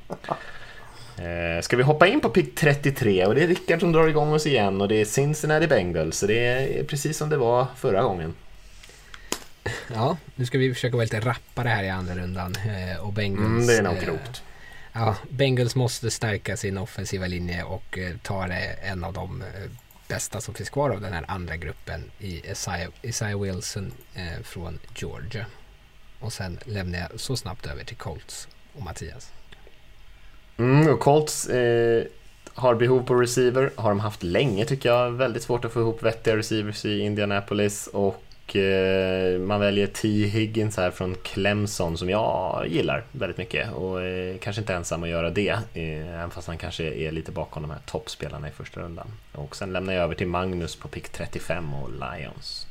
Ska vi hoppa in på pick 33 och det är Rickard som drar igång oss igen och det är Cincinnati Bengals så det är precis som det var förra gången. Ja, nu ska vi försöka vara lite rappare här i andra rundan. Eh, och Bengals, mm, det är nog klokt. Ja, Bengals måste stärka sin offensiva linje och eh, ta en av de eh, bästa som finns kvar av den här andra gruppen i Isaiah, Isaiah Wilson eh, från Georgia. Och sen lämnar jag så snabbt över till Colts och Mattias. Mm, och Colts eh, har behov på receiver, har de haft länge tycker jag. Väldigt svårt att få ihop vettiga receivers i Indianapolis och Eh, man väljer T. Higgins här från Clemson som jag gillar väldigt mycket och eh, kanske inte ensam att göra det, eh, även fast han kanske är lite bakom de här toppspelarna i första rundan. Och sen lämnar jag över till Magnus på pick 35 och Lions.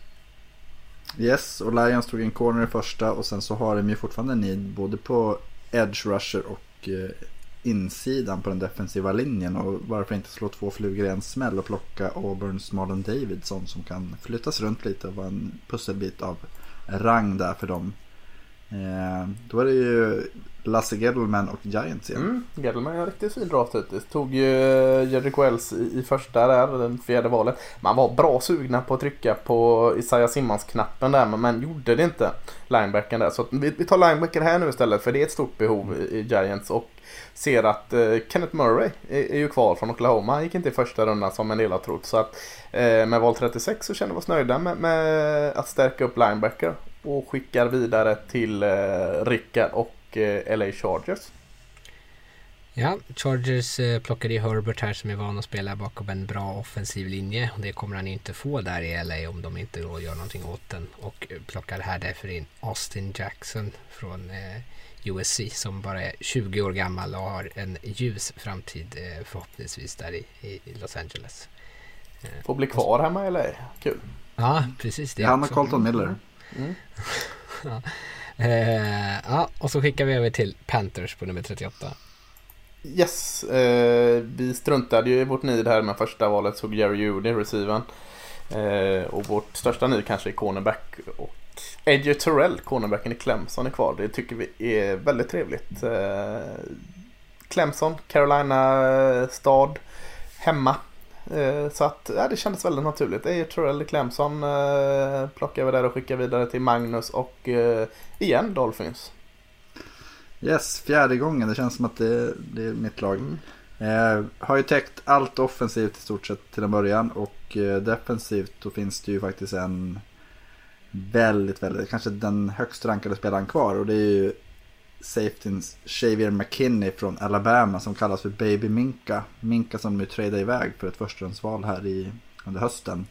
Yes, och Lions tog en corner i första och sen så har de ju fortfarande need både på edge rusher och eh, insidan på den defensiva linjen och varför inte slå två flugor i en smäll och plocka Auburns Marlon Davidson som kan flyttas runt lite och vara en pusselbit av rang där för dem. Eh, då är det ju Lasse Gedelman och Giants igen. Mm, Gedelman är en riktigt fin draft hittills. Tog ju eh, Wells i, i första där, den fjärde valet. Man var bra sugna på att trycka på Isaiah Simmons-knappen där men man gjorde det inte. Linebacken där. Så vi, vi tar linebacker här nu istället för det är ett stort behov i, i Giants. Och ser att eh, Kenneth Murray är, är, ju kvar från Oklahoma. Han gick inte i första rundan som en del har trott. Så att eh, med val 36 så känner vi oss nöjda med, med, att stärka upp linebacker. Och skickar vidare till eh, Rickard och eh, LA Chargers. Ja, Chargers eh, plockade ju Herbert här som är van att spela bakom en bra offensiv linje. Och det kommer han inte få där i LA om de inte då gör någonting åt den. Och plockar här därför in Austin Jackson från eh, USC som bara är 20 år gammal och har en ljus framtid eh, förhoppningsvis där i, i Los Angeles. Eh, Får bli kvar hemma eller? Kul. Ja, precis det. Han och Colton Miller. Mm. ja. Eh, ja, och så skickar vi över till Panthers på nummer 38. Yes, eh, vi struntade ju i vårt nid här med första valet, såg Jerry Judy, receiven. Eh, och vårt största nid kanske är cornerback. Och Edger Terrell, cornerbacken i Clemson, är kvar. Det tycker vi är väldigt trevligt. Eh, Clemson, Carolina eh, stad, hemma. Eh, så att ja, det kändes väldigt naturligt. AJ Torell i Clemson eh, plockar vi där och skickar vidare till Magnus och eh, igen Dolphins. Yes, fjärde gången. Det känns som att det, det är mitt lag. Mm. Eh, har ju täckt allt offensivt i stort sett till en början och eh, defensivt då finns det ju faktiskt en väldigt, väldigt, kanske den högst rankade spelaren kvar och det är ju safetyns Xavier McKinney från Alabama som kallas för Baby Minka. Minka som nu tradade iväg för ett förstahandsval här i, under hösten.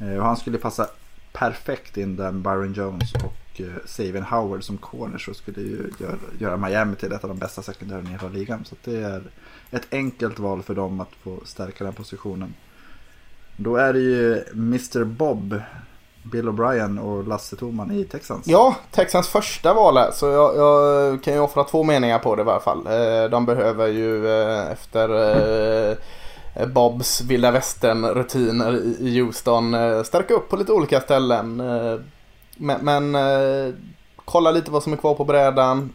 Eh, och han skulle passa perfekt in där Byron Jones och eh, Savian Howard som corner så skulle ju göra, göra Miami till ett av de bästa sekundärerna i hela ligan. Så det är ett enkelt val för dem att få stärka den positionen. Då är det ju Mr Bob Bill O'Brien och Lasse Thorman i Texans. Ja, Texans första val här. Så jag, jag, kan ju offra två meningar på det i varje fall. Eh, de behöver ju eh, efter eh, Bobs vilda västern-rutiner i Houston stärka upp på lite olika ställen. Men, men eh, kolla lite vad som är kvar på brädan.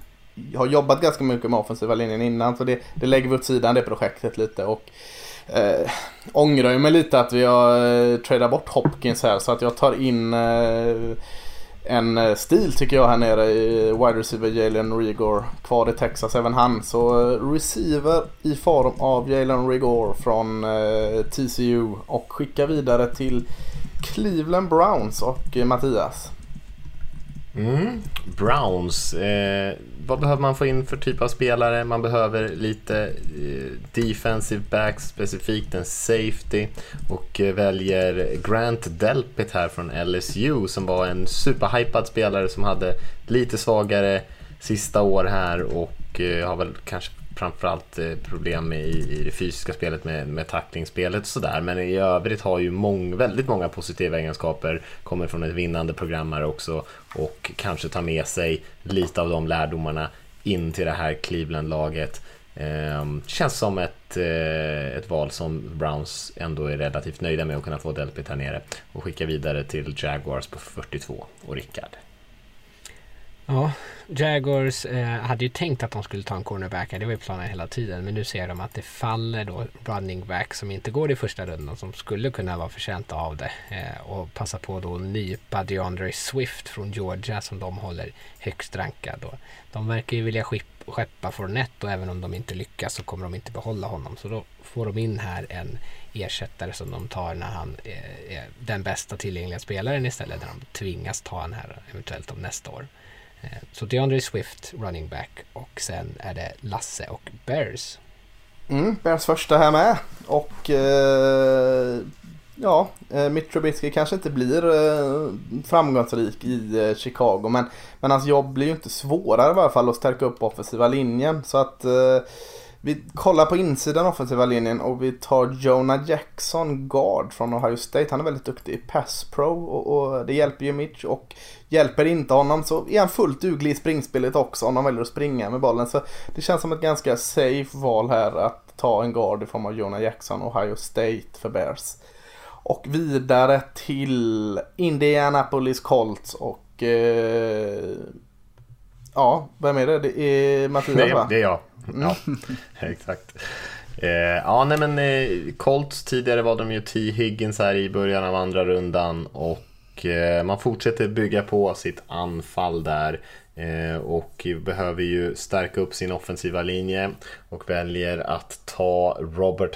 Jag har jobbat ganska mycket med offensiva linjen innan så det, det lägger vi åt sidan det projektet lite. Och eh, ångrar ju mig lite att vi har eh, tradat bort Hopkins här så att jag tar in eh, en eh, stil tycker jag här nere i wide receiver Jalen Rigor kvar i Texas även han. Så eh, receiver i form av Jalen Rigor från eh, TCU och skicka vidare till Cleveland Browns och eh, Mattias. Mm. Browns. Eh, vad behöver man få in för typ av spelare? Man behöver lite eh, defensive backs, specifikt en safety och eh, väljer Grant Delpit här från LSU som var en superhypad spelare som hade lite svagare sista år här och eh, har väl kanske framförallt eh, problem i, i det fysiska spelet med, med tacklingsspelet och sådär. Men i övrigt har ju mång, väldigt många positiva egenskaper. Kommer från ett vinnande programmare också och kanske tar med sig lite av de lärdomarna in till det här Cleveland-laget. Eh, känns som ett, eh, ett val som Browns ändå är relativt nöjda med att kunna få Delpit här nere och skicka vidare till Jaguars på 42 och Rickard. Ja, Jaguars eh, hade ju tänkt att de skulle ta en cornerback, det var ju planen hela tiden. Men nu ser de att det faller då running back som inte går i första rundan som skulle kunna vara förtjänta av det. Eh, och passa på då att nypa DeAndre Swift från Georgia som de håller högst rankad. Då. De verkar ju vilja skeppa Fornett och även om de inte lyckas så kommer de inte behålla honom. Så då får de in här en ersättare som de tar när han eh, är den bästa tillgängliga spelaren istället. När de tvingas ta han här eventuellt om nästa år. Eh, så DeAndre Swift running back och sen är det Lasse och Bears. Mm, Bears första här med. Och eh, ja, eh, Mitch Trubisky kanske inte blir eh, framgångsrik i eh, Chicago. Men, men hans jobb blir ju inte svårare i alla fall att stärka upp offensiva linjen. Så att eh, vi kollar på insidan offensiva linjen och vi tar Jonah Jackson, guard från Ohio State. Han är väldigt duktig i pass pro och, och det hjälper ju Mitch. Och hjälper inte honom så är han fullt duglig i springspelet också om han väljer att springa med bollen. Så det känns som ett ganska safe val här att ta en guard i form av Jonah Jackson, Ohio State för Bears. Och vidare till Indianapolis Colts och eh, Ja, vem är det? Det är Mattias va? Det är jag. Mm. Ja, exakt. Eh, ja, nej men eh, Colts tidigare var de ju T. Higgins här i början av andra rundan och och eh, man fortsätter bygga på sitt anfall där eh, och behöver ju stärka upp sin offensiva linje och väljer att ta Robert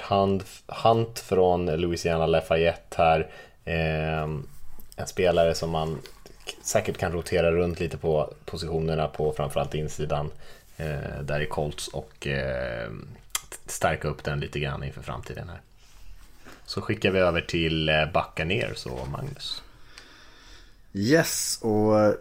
Hunt, från Louisiana Lafayette här. Eh, en spelare som man säkert kan rotera runt lite på positionerna på framförallt insidan där i Colts och stärka upp den lite grann inför framtiden här. Så skickar vi över till Backa Buccaneers och Magnus. Yes, och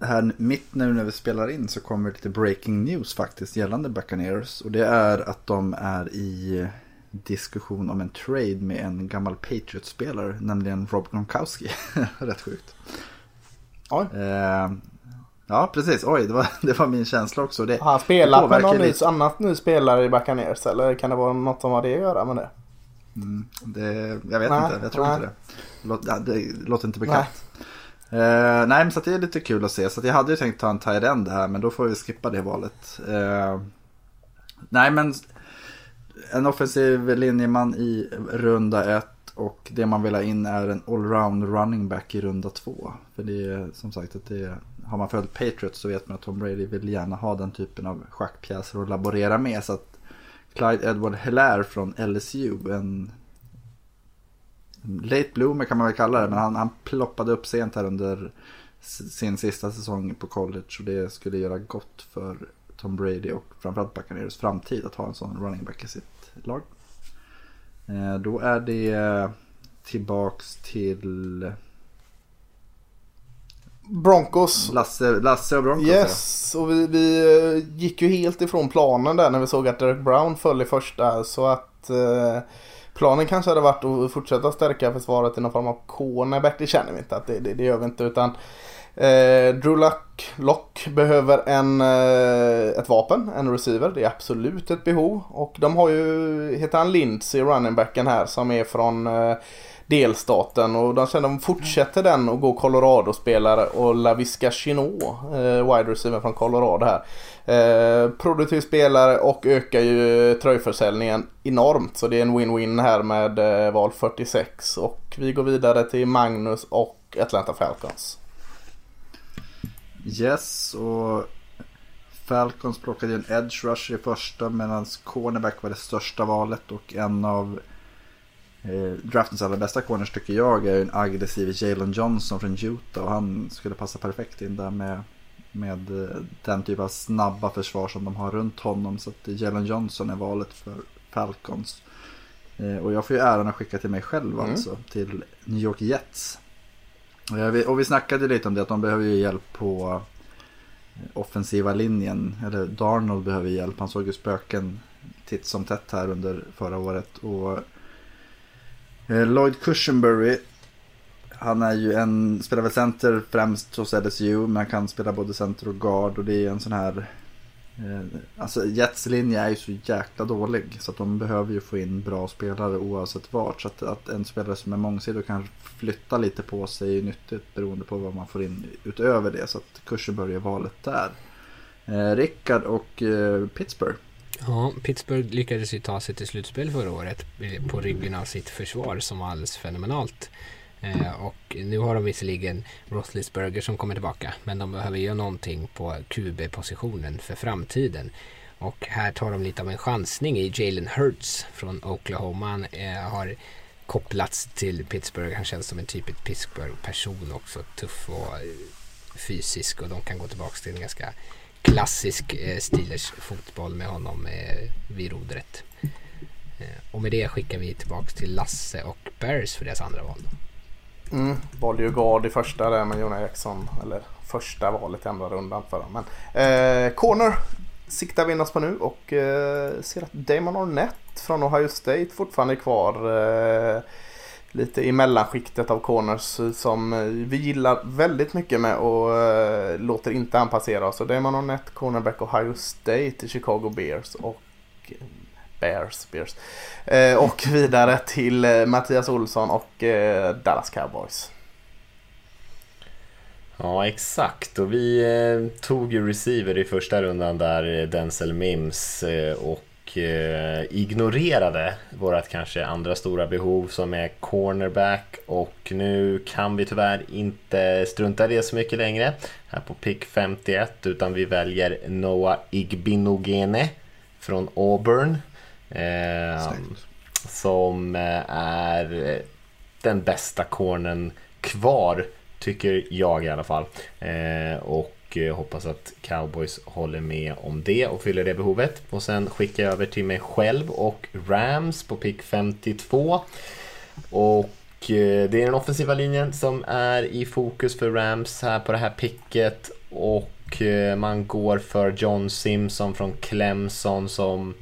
här mitt nu när vi spelar in så kommer lite breaking news faktiskt gällande Buccaneers. Och det är att de är i diskussion om en trade med en gammal Patriots-spelare, nämligen Rob Gronkowski. Rätt sjukt. Oj. Eh, Ja, precis. Oj, det var, det var min känsla också. Det, har han spelat med någon annat ny spelare i Buccaneers eller kan det vara något som har det att göra med det? Mm, det jag vet nej, inte, jag tror nej. inte det. Låt, ja, det låter inte bekant. Nej. Uh, nej, men så det är lite kul att se. Så jag hade ju tänkt ta en tight end här, men då får vi skippa det valet. Uh, nej, men en offensiv linjeman i runda ett och det man vill ha in är en allround running back i runda två. För det är som sagt att det är har man följt Patriots så vet man att Tom Brady vill gärna ha den typen av schackpjäser att laborera med. Så att Clyde Edward Hilaire från LSU, en late bloomer kan man väl kalla det, men han, han ploppade upp sent här under sin sista säsong på college och det skulle göra gott för Tom Brady och framförallt Buccaneers framtid att ha en sån running back i sitt lag. Eh, då är det tillbaks till Broncos. Lasse, Lasse och Broncos. Yes, och vi, vi eh, gick ju helt ifrån planen där när vi såg att Derek Brown föll i första. Så att eh, planen kanske hade varit att fortsätta stärka försvaret i någon form av cornerback. Det känner vi inte att det, det, det gör vi inte. Utan eh, Drew Luck, Lock behöver en, eh, ett vapen, en receiver. Det är absolut ett behov. Och de har ju, heter han Lindsey, runningbacken här som är från eh, delstaten och de, känner att de fortsätter den och går Colorado-spelare och Lavisca Chinot, eh, wide receiver från Colorado här. Eh, produktiv spelare och ökar ju tröjförsäljningen enormt så det är en win-win här med eh, val 46 och vi går vidare till Magnus och Atlanta Falcons. Yes och Falcons plockade ju en edge rusher i första medan cornerback var det största valet och en av Eh, draftens allra bästa corners tycker jag är en aggressiv Jalen Johnson från Utah och han skulle passa perfekt in där med, med eh, den typ av snabba försvar som de har runt honom. Så att Jalen Johnson är valet för Falcons. Eh, och jag får ju äran att skicka till mig själv mm. alltså, till New York Jets. Och vi snackade lite om det, att de behöver ju hjälp på offensiva linjen. Eller Darnold behöver hjälp. Han såg ju spöken titt som tätt här under förra året. Och Eh, Lloyd Cushenberry. Han är ju en, spelar väl center främst hos LSU. Men han kan spela både center och guard. Och det är en sån här Eh, alltså Jets linje är ju så jäkla dålig så att de behöver ju få in bra spelare oavsett vart. Så att, att en spelare som är mångsidig och kan flytta lite på sig är ju nyttigt beroende på vad man får in utöver det. Så att kursen börjar valet där. Eh, Rickard och eh, Pittsburgh. Ja, Pittsburgh lyckades ju ta sig till slutspel förra året eh, på ryggen av sitt försvar som var alldeles fenomenalt. Eh, och nu har de visserligen Roethlisberger som kommer tillbaka. Men de behöver göra någonting på QB-positionen för framtiden. Och här tar de lite av en chansning i Jalen Hurts från Oklahoma. Han eh, har kopplats till Pittsburgh. Han känns som en typisk Pittsburgh-person också. Tuff och eh, fysisk och de kan gå tillbaka till en ganska klassisk eh, Steelers fotboll med honom eh, vid rodret. Eh, och med det skickar vi tillbaka till Lasse och Bears för deras andra val. Mm, valde ju guard i första där med Jonah Jackson. Eller första valet i andra rundan för dem. Men, eh, corner siktar vi in oss på nu och eh, ser att Damon Arnett från Ohio State fortfarande är kvar. Eh, lite i mellanskiktet av corners som eh, vi gillar väldigt mycket med och eh, låter inte han passera oss. Så Damon Arnett, cornerback Ohio State i Chicago Bears och eh, Bears. Bears. Och vidare till Mattias Olsson och Dallas Cowboys. Ja, exakt. Och vi tog ju receiver i första rundan där, Denzel Mims, och och eh, ignorerade vårt kanske andra stora behov som är cornerback. Och nu kan vi tyvärr inte strunta i det så mycket längre här på pick 51, utan vi väljer Noah Igbinogene från Auburn. Eh, som eh, är den bästa cornen kvar, tycker jag i alla fall. Eh, och Eh, hoppas att cowboys håller med om det och fyller det behovet. Och sen skickar jag över till mig själv och Rams på pick 52. Och eh, det är den offensiva linjen som är i fokus för Rams här på det här picket. Och eh, man går för John Simpson från Clemson som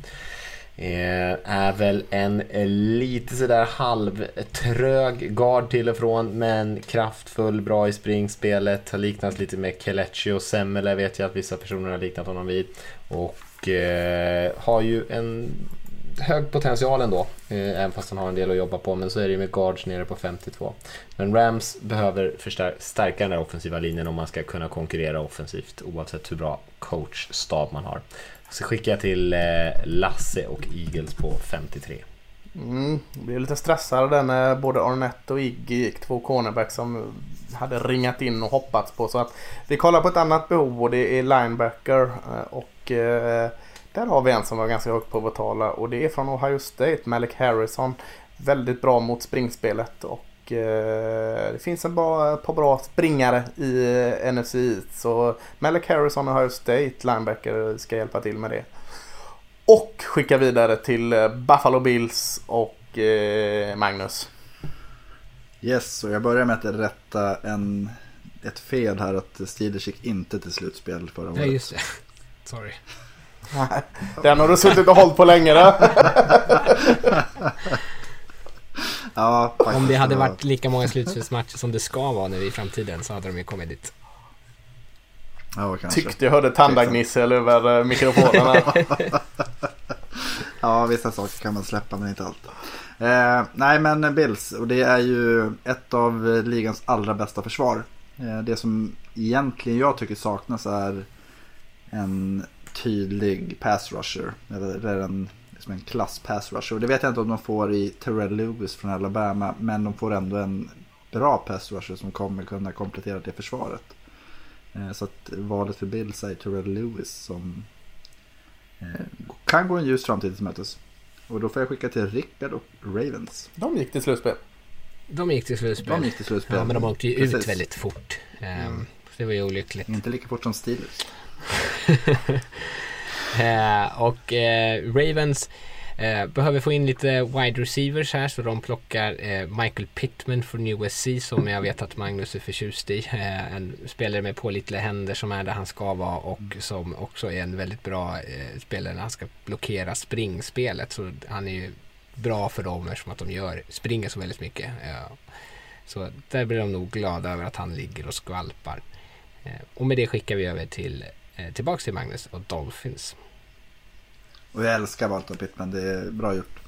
Eh, är väl en eh, lite sådär halvtrög guard till och från men kraftfull, bra i springspelet. Har liknats lite med Kelechi och Semmele vet jag att vissa personer har liknat honom vid. Och eh, har ju en hög potential ändå, eh, även fast han har en del att jobba på. Men så är det ju med guards nere på 52. Men Rams behöver stärka den där offensiva linjen om man ska kunna konkurrera offensivt oavsett hur bra coachstab man har. Så skickar jag till eh, Lasse och Eagles på 53. Mm, jag blev lite stressad där när både Arnett och Iggy gick två cornerbacks som hade ringat in och hoppats på. Så att vi kollar på ett annat behov och det är linebacker. Eh, och eh, där har vi en som var ganska högt på vår tala och det är från Ohio State, Malik Harrison. Väldigt bra mot springspelet och Eh, det finns en bra, ett par bra springare i eh, NFC East. Så Malik Harrison och Ohio State linebacker ska hjälpa till med det. Och skicka vidare till eh, Buffalo Bills och Magnus. Yes, och jag börjar med att rätta en, ett fel här att Steelers gick inte till slutspel förra året. Ja, just det. Sorry. Den har du suttit och hållit på länge då. Ja, Om det hade varit lika många slutspelsmatcher som det ska vara nu i framtiden så hade de ju kommit dit. Ja, kanske. Tyckte jag hörde tandagnissel över eh, mikrofonerna. ja, vissa saker kan man släppa men inte allt. Eh, nej, men Bills. Och det är ju ett av ligans allra bästa försvar. Eh, det som egentligen jag tycker saknas är en tydlig pass rusher. Eller en som en klass pass rusher. Och det vet jag inte om de får i Terrell Lewis från Alabama. Men de får ändå en bra pass rusher som kommer kunna komplettera det försvaret. Eh, så att valet för Bills är Terrell Lewis som eh, kan gå en ljus framtid till mötes. Och då får jag skicka till Rickard och Ravens. De gick till slutspel. De gick till slutspel. De gick till slutspel. Ja, men de åkte ju Precis. ut väldigt fort. Mm. Det var ju olyckligt. Inte lika fort som Steelers. Eh, och eh, Ravens Eh, behöver få in lite wide receivers här så de plockar eh, Michael Pittman från USC som jag vet att Magnus är förtjust i. Eh, en spelare med pålitliga händer som är där han ska vara och som också är en väldigt bra eh, spelare när han ska blockera springspelet. Så han är ju bra för dem eftersom att de gör, springer så väldigt mycket. Eh, så där blir de nog glada över att han ligger och skvalpar. Eh, och med det skickar vi över till Eh, tillbaks till Magnus och Dolphins. Och jag älskar Walter Pittman, det är bra gjort.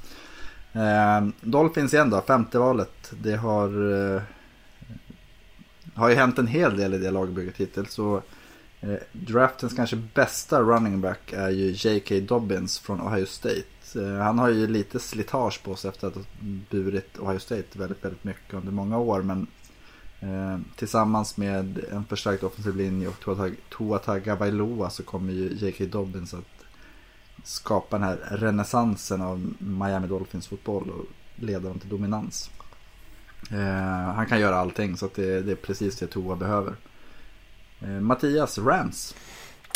Eh, Dolphins igen då, femte valet. Det har, eh, har ju hänt en hel del i det lagbygget hittills. Så, eh, draftens kanske bästa running back är ju J.K. Dobbins från Ohio State. Eh, han har ju lite slitage på sig efter att ha burit Ohio State väldigt, väldigt mycket under många år. Men Eh, tillsammans med en förstärkt offensiv linje och Tua, Tagovailoa så kommer ju J.K. Dobbins att skapa den här renässansen av Miami Dolphins fotboll och leda dem till dominans. Eh, han kan göra allting så det, det, är precis det Tua behöver. Eh, Mattias, Rams.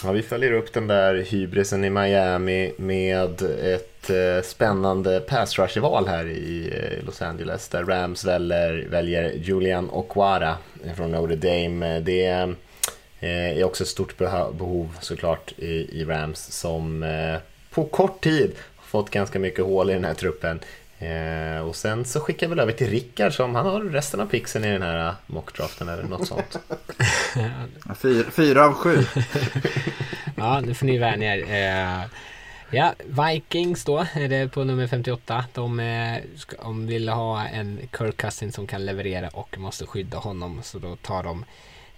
Ja, vi följer upp den där hybrisen i Miami med ett eh, spännande pass rush-val här i eh, Los Angeles där Rams väljer, väljer Julian Okwara från Notre Dame. Det eh, är också ett stort behov såklart i, i Rams som eh, på kort tid fått ganska mycket hål i den här truppen. Eh, och sen så skickar vi väl över till Rickard som han har resten av pixen i den här mockdraften eller något sånt. fyra, fyra av sju. ja, nu får ni vänja er. Eh, ja, Vikings då är det på nummer 58. De, eh, de vill ha en Kirk Cousins som kan leverera och måste skydda honom. Så då tar de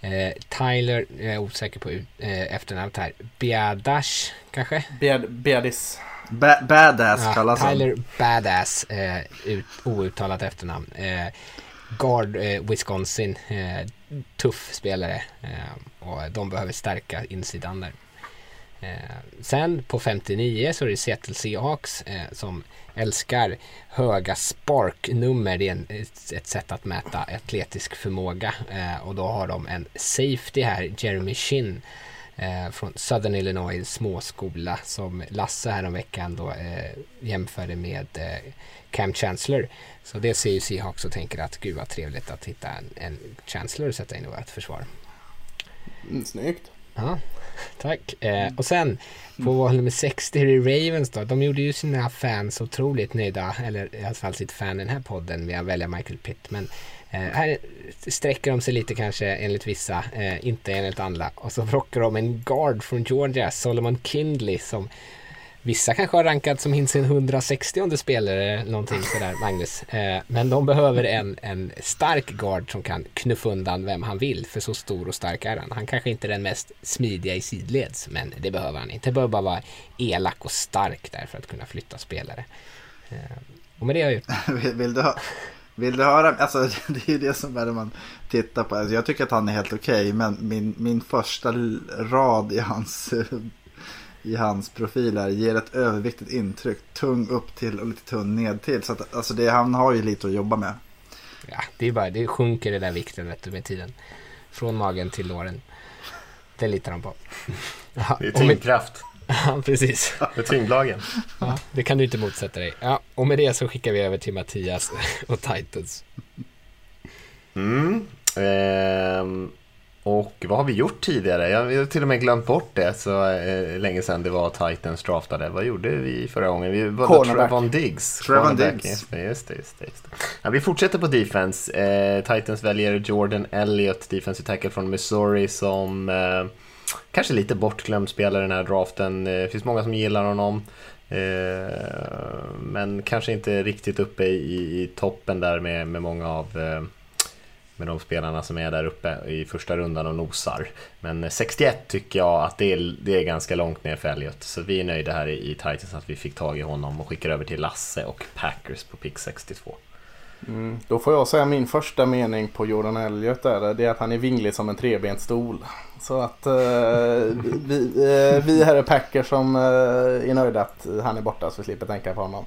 Eh, Tyler, jag är osäker på eh, efternamnet här. Biadash kanske? Biadis. Ba badass ja, kallas han. Tyler Badass, eh, ut, outtalat efternamn. Eh, guard eh, Wisconsin, eh, tuff spelare. Eh, och de behöver stärka insidan där. Eh, sen på 59 så är det Seattle Seahawks eh, som älskar höga sparknummer. Det är en, ett, sätt att mäta atletisk förmåga. Eh, och då har de en safety här, Jeremy Shin från Southern Illinois småskola som Lasse här om veckan då eh, jämförde med eh, Cam Chancellor. Så det ser ju Seahawks och tänker att gud vad trevligt att hitta en, en Chancellor att sätta in i vårt försvar. Mm, snyggt. Ja, tack. Eh, och sen på val nummer 60 är det Ravens då. De gjorde ju sina fans otroligt nöjda, eller i alla fall sitt fan i den här podden med att välja Michael Pittman. Eh, här sträcker de sig lite kanske enligt vissa, eh, inte enligt andra. Och så plockar de en guard från Georgia, Solomon Kindley, som Vissa kanske har rankat som sin 160 spelare någonting sådär, Magnus. Eh, men de behöver en, en stark guard som kan knuffa undan vem han vill, för så stor och stark är han. Han kanske inte är den mest smidiga i sidleds, men det behöver han inte. Det behöver bara vara elak och stark där för att kunna flytta spelare. Eh, och med det har jag gjort. vill du ha vill du höra? Alltså, det är ju det som är det man tittar på. Alltså, jag tycker att han är helt okej. Okay, men min, min första rad i hans eh, i hans profiler ger ett överviktigt intryck. Tung upp till och lite tunn ned till. Så att, alltså det, han har ju lite att jobba med. Ja, det är bara, det sjunker den där vikten vet du, med tiden. Från magen till låren. Det litar han på. Ja, det är tyngdkraft. Ja, precis. Med tyngdlagen. Ja, det kan du inte motsätta dig. Ja, och med det så skickar vi över till Mattias och Titans. Mm. Ehm, och vad har vi gjort tidigare? Jag har till och med glömt bort det så eh, länge sedan det var Titans draftade. Vad gjorde vi förra gången? Vi var Trevon Diggs. Trevon Diggs. Just det, just det, just det, det. Ja, vi fortsätter på defense. Eh, Titans väljer Jordan Elliott, defensive tackle från Missouri som eh, kanske lite bortglömd spelare i den här draften. Det eh, finns många som gillar honom. Eh, men kanske inte riktigt uppe i, i toppen där med, med många av eh, med de spelarna som är där uppe i första rundan och nosar. Men 61 tycker jag att det är, det är ganska långt ner för Elliot. Så vi är nöjda här i, i Titans att vi fick tag i honom och skickar över till Lasse och Packers på pick 62. Mm, då får jag säga min första mening på Jordan Elliot där. Det är att han är vinglig som en trebent stol. Så att eh, vi, eh, vi här är Packers som eh, är nöjda att han är borta så vi slipper tänka på honom.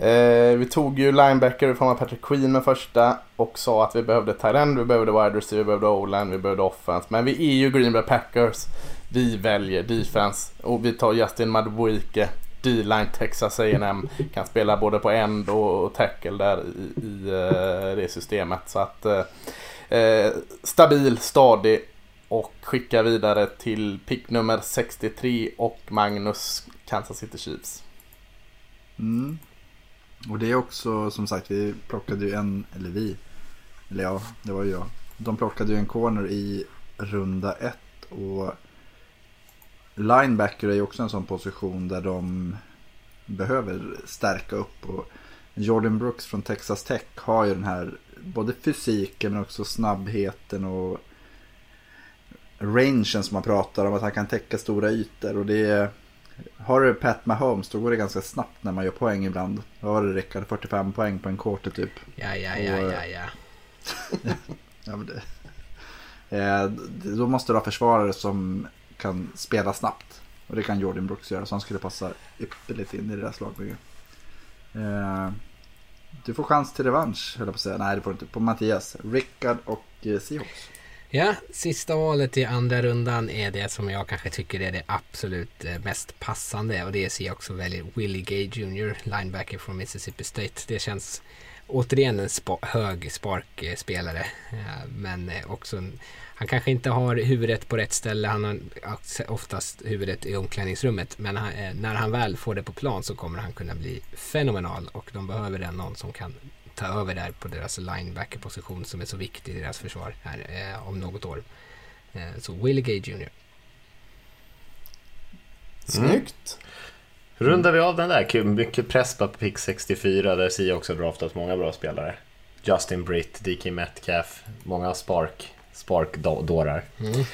Eh, vi tog ju linebacker i form av Patrick Queen med första och sa att vi behövde tight end, vi behövde wide receiver, vi behövde o-line, vi behövde offense. Men vi är ju Green Bay Packers. Vi väljer defense och vi tar Justin Madubuike D-line Texas A&M Kan spela både på end och tackle där i, i eh, det systemet. Så att eh, eh stabil, stadig och skickar vidare till pick nummer 63 och Magnus Kansas City Chiefs. Mm. Och det är också som sagt, vi plockade ju en, eller vi, eller ja, det var ju jag. De plockade ju en corner i runda ett och linebacker är ju också en sån position där de behöver stärka upp. Och Jordan Brooks från Texas Tech har ju den här både fysiken men också snabbheten och rangen som man pratar om. Att han kan täcka stora ytor. Och det är, har du Pat Mahomes då går det ganska snabbt när man gör poäng ibland. Vad var det Rickard? 45 poäng på en quarter typ. Ja, ja, ja, Och- ja, ja. Ja, det, eh, då måste du ha försvarare som kan spela snabbt. Och det kan Jordan Brooks göra. Så han skulle passa ypperligt in i det där slagbygget. Eh, du får chans till revansch, höll jag på att säga. Nej, det får du inte. På Mattias. Rickard och eh, Seahawks. Ja, sista valet i andra rundan är det som jag kanske tycker är det absolut eh, mest passande och det är jag också väljer Willie Gay Jr. linebacker från Mississippi State. Det känns återigen en spa- hög sparkspelare eh, men eh, också en, han kanske inte har huvudet på rätt ställe, han har oftast huvudet i omklädningsrummet men han, när han väl får det på plan så kommer han kunna bli fenomenal och de behöver den någon som kan ta över där på deras linebacker-position som är så viktig i deras försvar här eh, om något år. Eh, så Willie Gay Jr. Snyggt! Rundar vi av den där? Kul, Mycket press på pick 64 där Sia också draftat många bra spelare. Justin Britt, DK Metcalf, många spark, spark-dårar. Mm.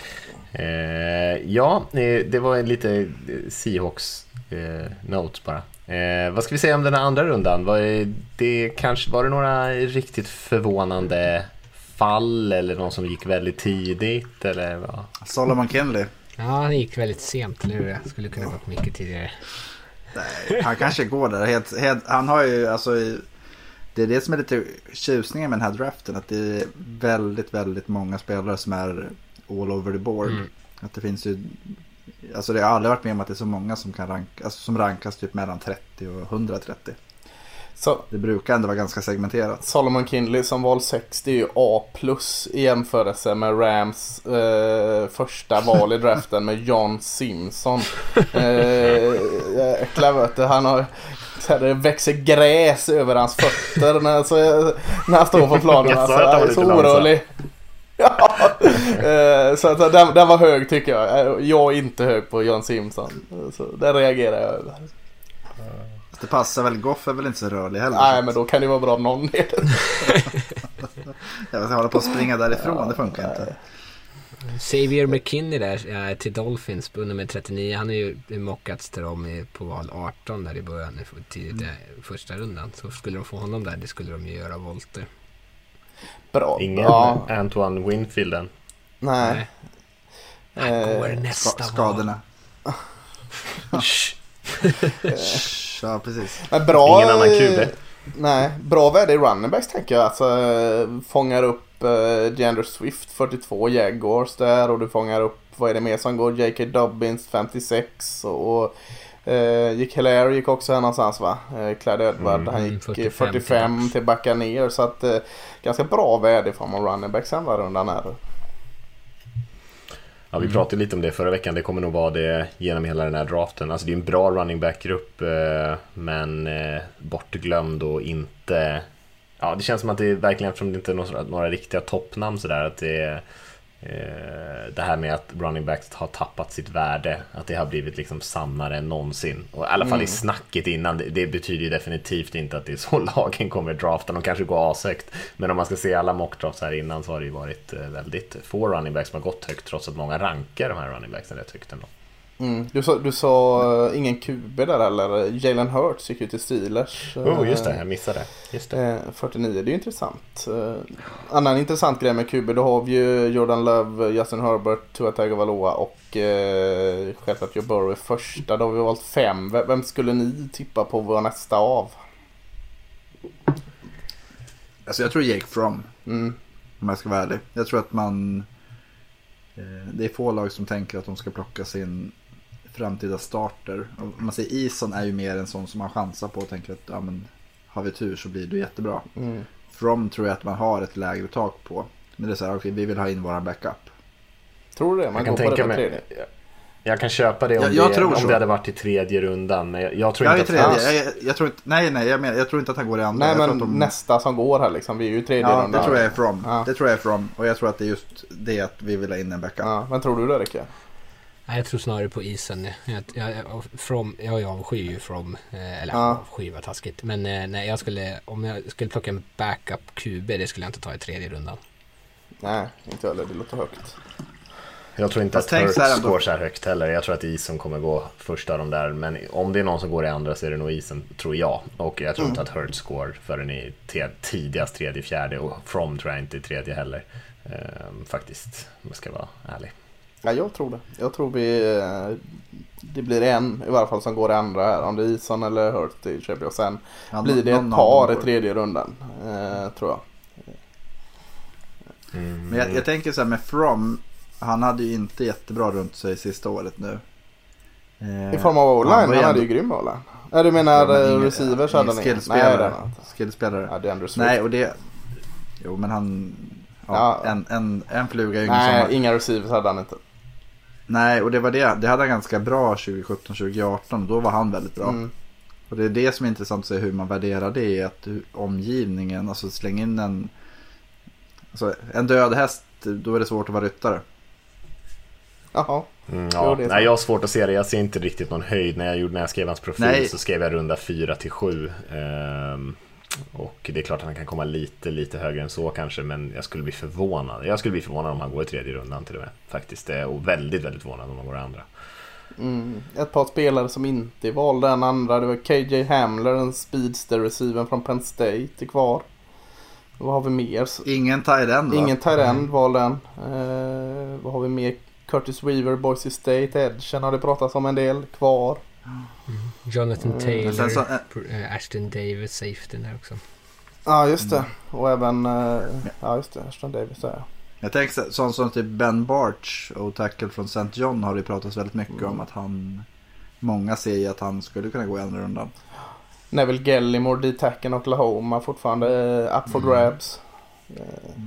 Eh, ja, eh, det var en lite Seahawks eh, notes bara. Eh, vad ska vi säga om den här andra rundan? Var det, kanske, var det några riktigt förvånande fall eller någon som gick väldigt tidigt? Eller vad? Solomon Kenley. Ja, han gick väldigt sent, eller hur? Jag skulle kunna gått mycket tidigare. Nej, han kanske går där. Helt, helt, han har ju alltså... Det är det som är lite tjusningen med den här draften. Att det är väldigt, väldigt många spelare som är all over the board. Mm. Att det finns ju... Alltså det har aldrig varit med om att det är så många som, kan ranka, alltså som rankas typ mellan 30 och 130. Så Det brukar ändå vara ganska segmenterat. Solomon Kindley som val 6 det är ju A plus i jämförelse med Rams eh, första val i draften med John Simpson. Eh, jäklar vet du, han har så här, det växer gräs över hans fötter när, så, när han står på planen. Alltså, han är så orolig. Ja, eh, så att den, den var hög tycker jag. Eh, Jag är inte hög på John Simpson. Så den reagerar jag över. Det passar väl, Goff är väl inte så rörlig heller. Nej men då kan det vara bra om någon är det. Jag hålla på att springa därifrån, det funkar inte. Xavier McKinney där eh, till Dolphins på nummer 39. Han har ju mockats till dem i- på val 18 där i början, i tidigt i första rundan. Så skulle de få honom där, det skulle de ju göra volter. Bra. Ingen Ja, Antoine Winfield än. nej. Han går Eh, nästa val. skadorna. Ja, precis. Men bra, Ingen annan eh, QB. Nej, bra värde i running backs tänker jag. Alltså, eh, fångar upp eh, Deandre Swift 42 Jaguars där och du fångar upp, vad är det mer som går? J.K. Dobbins 56 och eh, gick Hilaire gick också här någonstans va? Eh, Clyde Edward Mm, han gick 45, 45 45 till backa ner så att eh, ganska bra värde av running backs andra rundan här. Ja, vi pratade lite om det förra veckan. Det kommer nog vara det genom hela den här draften. Alltså det är en bra running back-grupp, eh, men eh, bortglömd och inte... Ja, det känns som att det är verkligen, eftersom det inte är några, några riktiga toppnamn sådär, att det är eh, det här med att running backs har tappat sitt värde, att det har blivit liksom sannare än någonsin. Och I alla fall i snacket innan, det, det betyder ju definitivt inte att det är så lagen kommer drafta. De kanske går ashögt, men om man ska se alla mockdrafts här innan så har det ju varit eh, väldigt få running backs som har gått högt, trots att många rankar de här running backsen rätt högt ändå. Mm. Du sa, du sa eh, ingen QB där eller? Jalen Hurts gick ju till Steelers. Oh, just det, Eh, jag missade. Just det. Eh, 49, det är ju intressant. Eh, annan intressant grej med QB, då har vi ju Jordan Love, Justin Herbert, Tua Tagovailoa och eh, självklart Joe Burrow i första. Då har vi valt fem. Vem skulle ni tippa på vår nästa av? Alltså jag tror Jake From. Mm. Om jag ska vara ärlig. Jag tror att man... Eh, det är få lag som tänker att de ska plocka sin framtida starter. Om man säger Ison är ju mer en sån som man chansar på och tänker att ja, men, har vi tur så blir det jättebra. Mm. From tror jag att man har ett lägre tak på. Men det är så här, okej, vi vill ha in våran backup. Tror du det? Man Jag kan tänka mig, jag kan köpa det om, Jag- jag det, tror om det hade varit i tredje rundan. Men jag, jag tror Jag är inte tredje. att Jag, jag, jag tror inte, nej, nej, jag, menar, jag tror inte att han går i andra. Nej men att de, nästa som går här liksom. Vi är ju i tredje Ja, rundan. det tror jag är From. Ja. Det tror jag är From. Och jag tror att det är just det att vi vill ha in en backup. Ja, men tror du det Rickard? Nej, jag tror snarare på isen. Jag, jag, jag, from, jag, jag avskyr ju From. Eh, eller Ja. avskyr var taskigt. Men eh, nej, jag skulle, om jag skulle plocka en backup QB, det skulle jag inte ta i tredje rundan. Nej, inte jag heller. Det låter högt. Jag tror inte Fast att Hurts ändå. går så här högt heller. Jag tror att isen kommer gå första av de där. Men om det är någon som går i andra så är det nog isen, tror jag. Och jag tror inte att Hurts går förrän i tidigast tredje, fjärde. Och From tror jag inte i tredje heller. Ehm, faktiskt, om jag ska vara ärlig. Ja, jag tror det. Jag tror vi... eh, Det blir en i varje fall som går i andra här. Om det är Ison eller Hurt det köper jag. Sen Ja, blir det ett par i tredje rundan. Eh, tror jag. Mm. Men jag, jag tänker så här med From. Han hade ju inte jättebra runt sig sista året nu. Eh, I form av han var Han ju hade ju grym o-line. Ja, du menar Ja, men eh, receivers hade han? Nej, skillspelare. han inte. Skillspelare. Ja, det är Andrew Swift. Nej, och det... Jo, men han... Ja, Ja. En, en, en fluga är ju ingen Nej, sommar. inga receivers hade han inte. Nej, och det var det. Det hade han ganska bra 2017-2018. Då var han väldigt bra. Mm. Och det är det som är intressant att se hur man värderar det. Är att omgivningen, alltså släng in en... Alltså, en död häst, då är det svårt att vara ryttare. Jaha. Mm, ja. Nej, jag har svårt att se det. Jag ser inte riktigt någon höjd. När jag, gjorde, när jag skrev hans profil Nej. så skrev jag runda 4 till 7. Ehm, och det är klart att han kan komma lite, lite högre än så kanske. Men jag skulle bli förvånad. Jag skulle bli förvånad om han går i tredje rundan till och med. Faktiskt. Eh, Och väldigt, väldigt förvånad om han går i andra. Mm. Ett par spelare som inte valde den andra. Det var KJ Hamler, den speedster receiver från Penn State, är kvar. Vad har vi mer? Ingen tight end va? Ingen tight end valde den. Eh, vad har vi mer? Curtis Weaver, Boise State, Edgen har det pratats om en del. Kvar. Jonathan Mm. Taylor, sen så- eh, Ashton Davis, safety där också. Ja, just det. Och även... eh, ja, just det. Ashton Davis där. Jag tänker så- sån som typ Ben Barch och tackle från St. John har det pratats väldigt mycket Mm. om att han... Många ser ju att han skulle kunna gå i andra rundan. Neville Gellimore, D-tacken Oklahoma fortfarande eh, up for Mm. grabs. Eh,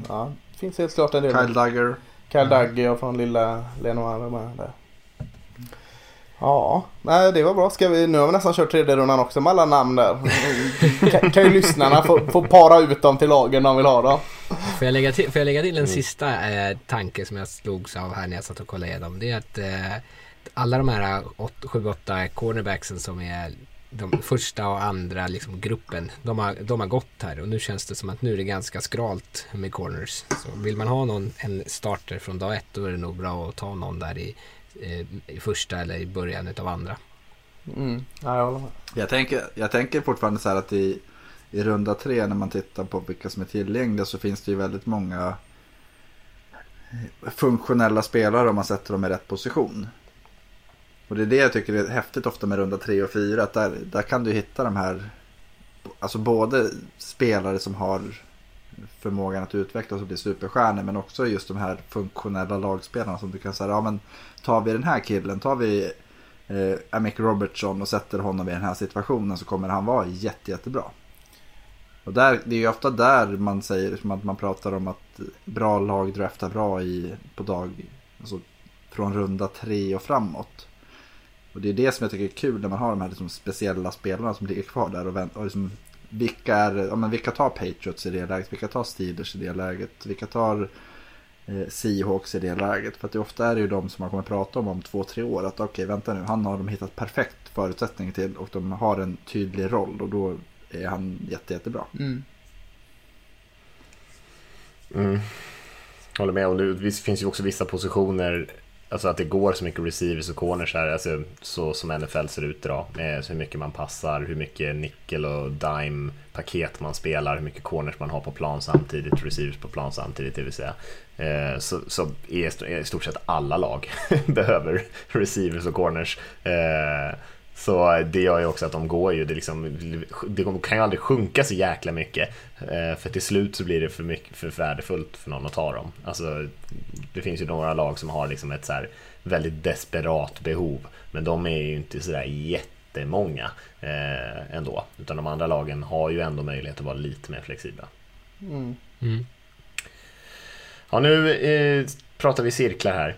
ja, det finns helt klart en del. Kyle Duggar. Kyle Duggar från lilla Lenoir med där. Ja, nej det var bra. Ska vi, nu har vi nästan kört tredje rundan också med alla namn där. kan, kan ju lyssnarna få, få para ut dem till lagen de vill ha då. Får jag lägga till, får jag lägga till en sista eh, tanke som jag slogs av här när jag satt och kollade igenom. Det är att eh, alla de här 7-8 cornerbacksen som är de första och andra liksom, gruppen, de har, de har gått här och nu känns det som att nu är det ganska skralt med corners. Så vill man ha någon, en starter från dag ett då är det nog bra att ta någon där i, i första eller i början av andra. Mm, ja, jag håller med. Jag tänker, jag tänker fortfarande så här att i, i runda tre när man tittar på vilka som är tillgängliga så finns det ju väldigt många funktionella spelare om man sätter dem i rätt position. Och det är det jag tycker är häftigt ofta med runda tre och fyra. Att där, där kan du hitta de här, alltså både spelare som har förmågan att utvecklas och bli superstjärnor men också just de här funktionella lagspelarna som du kan säga, ja men tar vi den här killen, tar vi eh, Amick Robertson och sätter honom i den här situationen så kommer han vara jätte, jättebra. Och där, det är ju ofta där man säger, som att man pratar om att bra lag draftar bra i, på dag, alltså från runda tre och framåt. Och det är det som jag tycker är kul när man har de här liksom speciella spelarna som ligger kvar där och, vänt, och liksom, vilka, är, ja, men vilka tar Patriots i det läget, vilka tar Steelers i det läget, vilka tar eh, Seahawks i det läget. För att det ofta är det ju de som man kommer prata om om två, tre år. Att okej, vänta nu, han har de hittat perfekt förutsättning till och de har en tydlig roll och då är han jätte, jättebra. Mm. Mm. Håller med. Och det visst finns ju också vissa positioner, alltså att det går så mycket receivers och corners här, alltså så som NFL ser ut idag. Med så hur mycket man passar, hur mycket nickel och dime paket man spelar, hur mycket corners man har på plan samtidigt, receivers på plan samtidigt, det vill säga. Eh, så, så i stort sett alla lag behöver receivers och corners. Eh, så det gör ju också att de går ju, det, liksom, det kan ju aldrig sjunka så jäkla mycket. Eh, för till slut så blir det för, mycket, för värdefullt för någon att ta dem. Alltså, det finns ju några lag som har liksom ett så väldigt desperat behov. Men de är ju inte sådär jättemånga eh, ändå. Utan de andra lagen har ju ändå möjlighet att vara lite mer flexibla. Mm. Mm. Ja, nu eh, pratar vi cirklar här.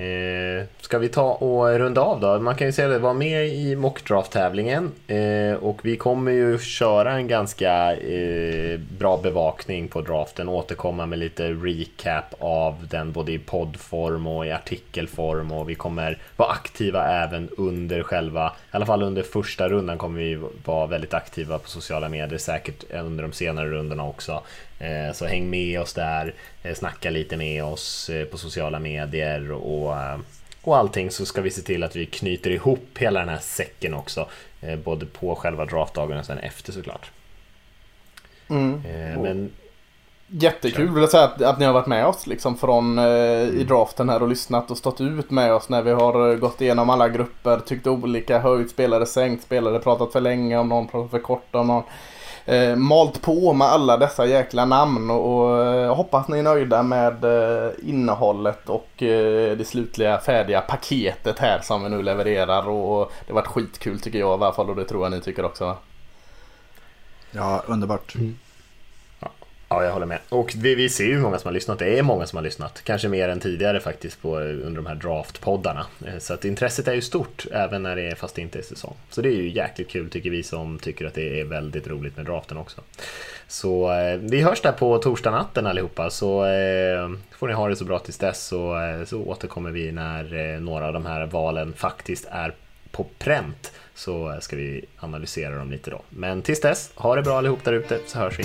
Eh, ska vi ta och runda av då? Man kan ju säga att det var med i mockdraft-tävlingen eh, och vi kommer ju köra en ganska eh, bra bevakning på draften, återkomma med lite recap av den både i poddform och i artikelform och vi kommer vara aktiva även under själva, i alla fall under första rundan kommer vi vara väldigt aktiva på sociala medier, säkert under de senare rundorna också. Eh, så häng med oss där, eh, snacka lite med oss eh, på sociala medier och, och allting så ska vi se till att vi knyter ihop hela den här säcken också. Både på själva draftdagen och sen efter såklart. Mm. Men... Jättekul vill jag säga att, att ni har varit med oss liksom från eh, i mm. draften här och lyssnat och stått ut med oss när vi har gått igenom alla grupper, tyckt olika, höjt spelare, sänkt spelare, pratat för länge om någon, pratat för kort om någon eh, malt på med alla dessa jäkla namn och, och eh, hoppas ni är nöjda med eh, innehållet och eh, det slutliga färdiga paketet här som vi nu levererar och, och det har varit skitkul tycker jag i alla fall och det tror jag ni tycker också. Ja, underbart. Mm. Ja, jag håller med. Och vi, vi ser ju hur många som har lyssnat. Det är många som har lyssnat. Kanske mer än tidigare faktiskt på, under de här draftpoddarna. Eh, så att intresset är ju stort även när det är, fast det inte är säsong. Så det är ju jäkligt kul tycker vi som tycker att det är väldigt roligt med draften också. Så eh, vi hörs där på torsdag natten allihopa. Så eh, får ni ha det så bra tills dess så, eh, så återkommer vi när eh, några av de här valen faktiskt är på pränt. Så eh, ska vi analysera dem lite då. Men tills dess, ha det bra allihop där ute så hörs vi.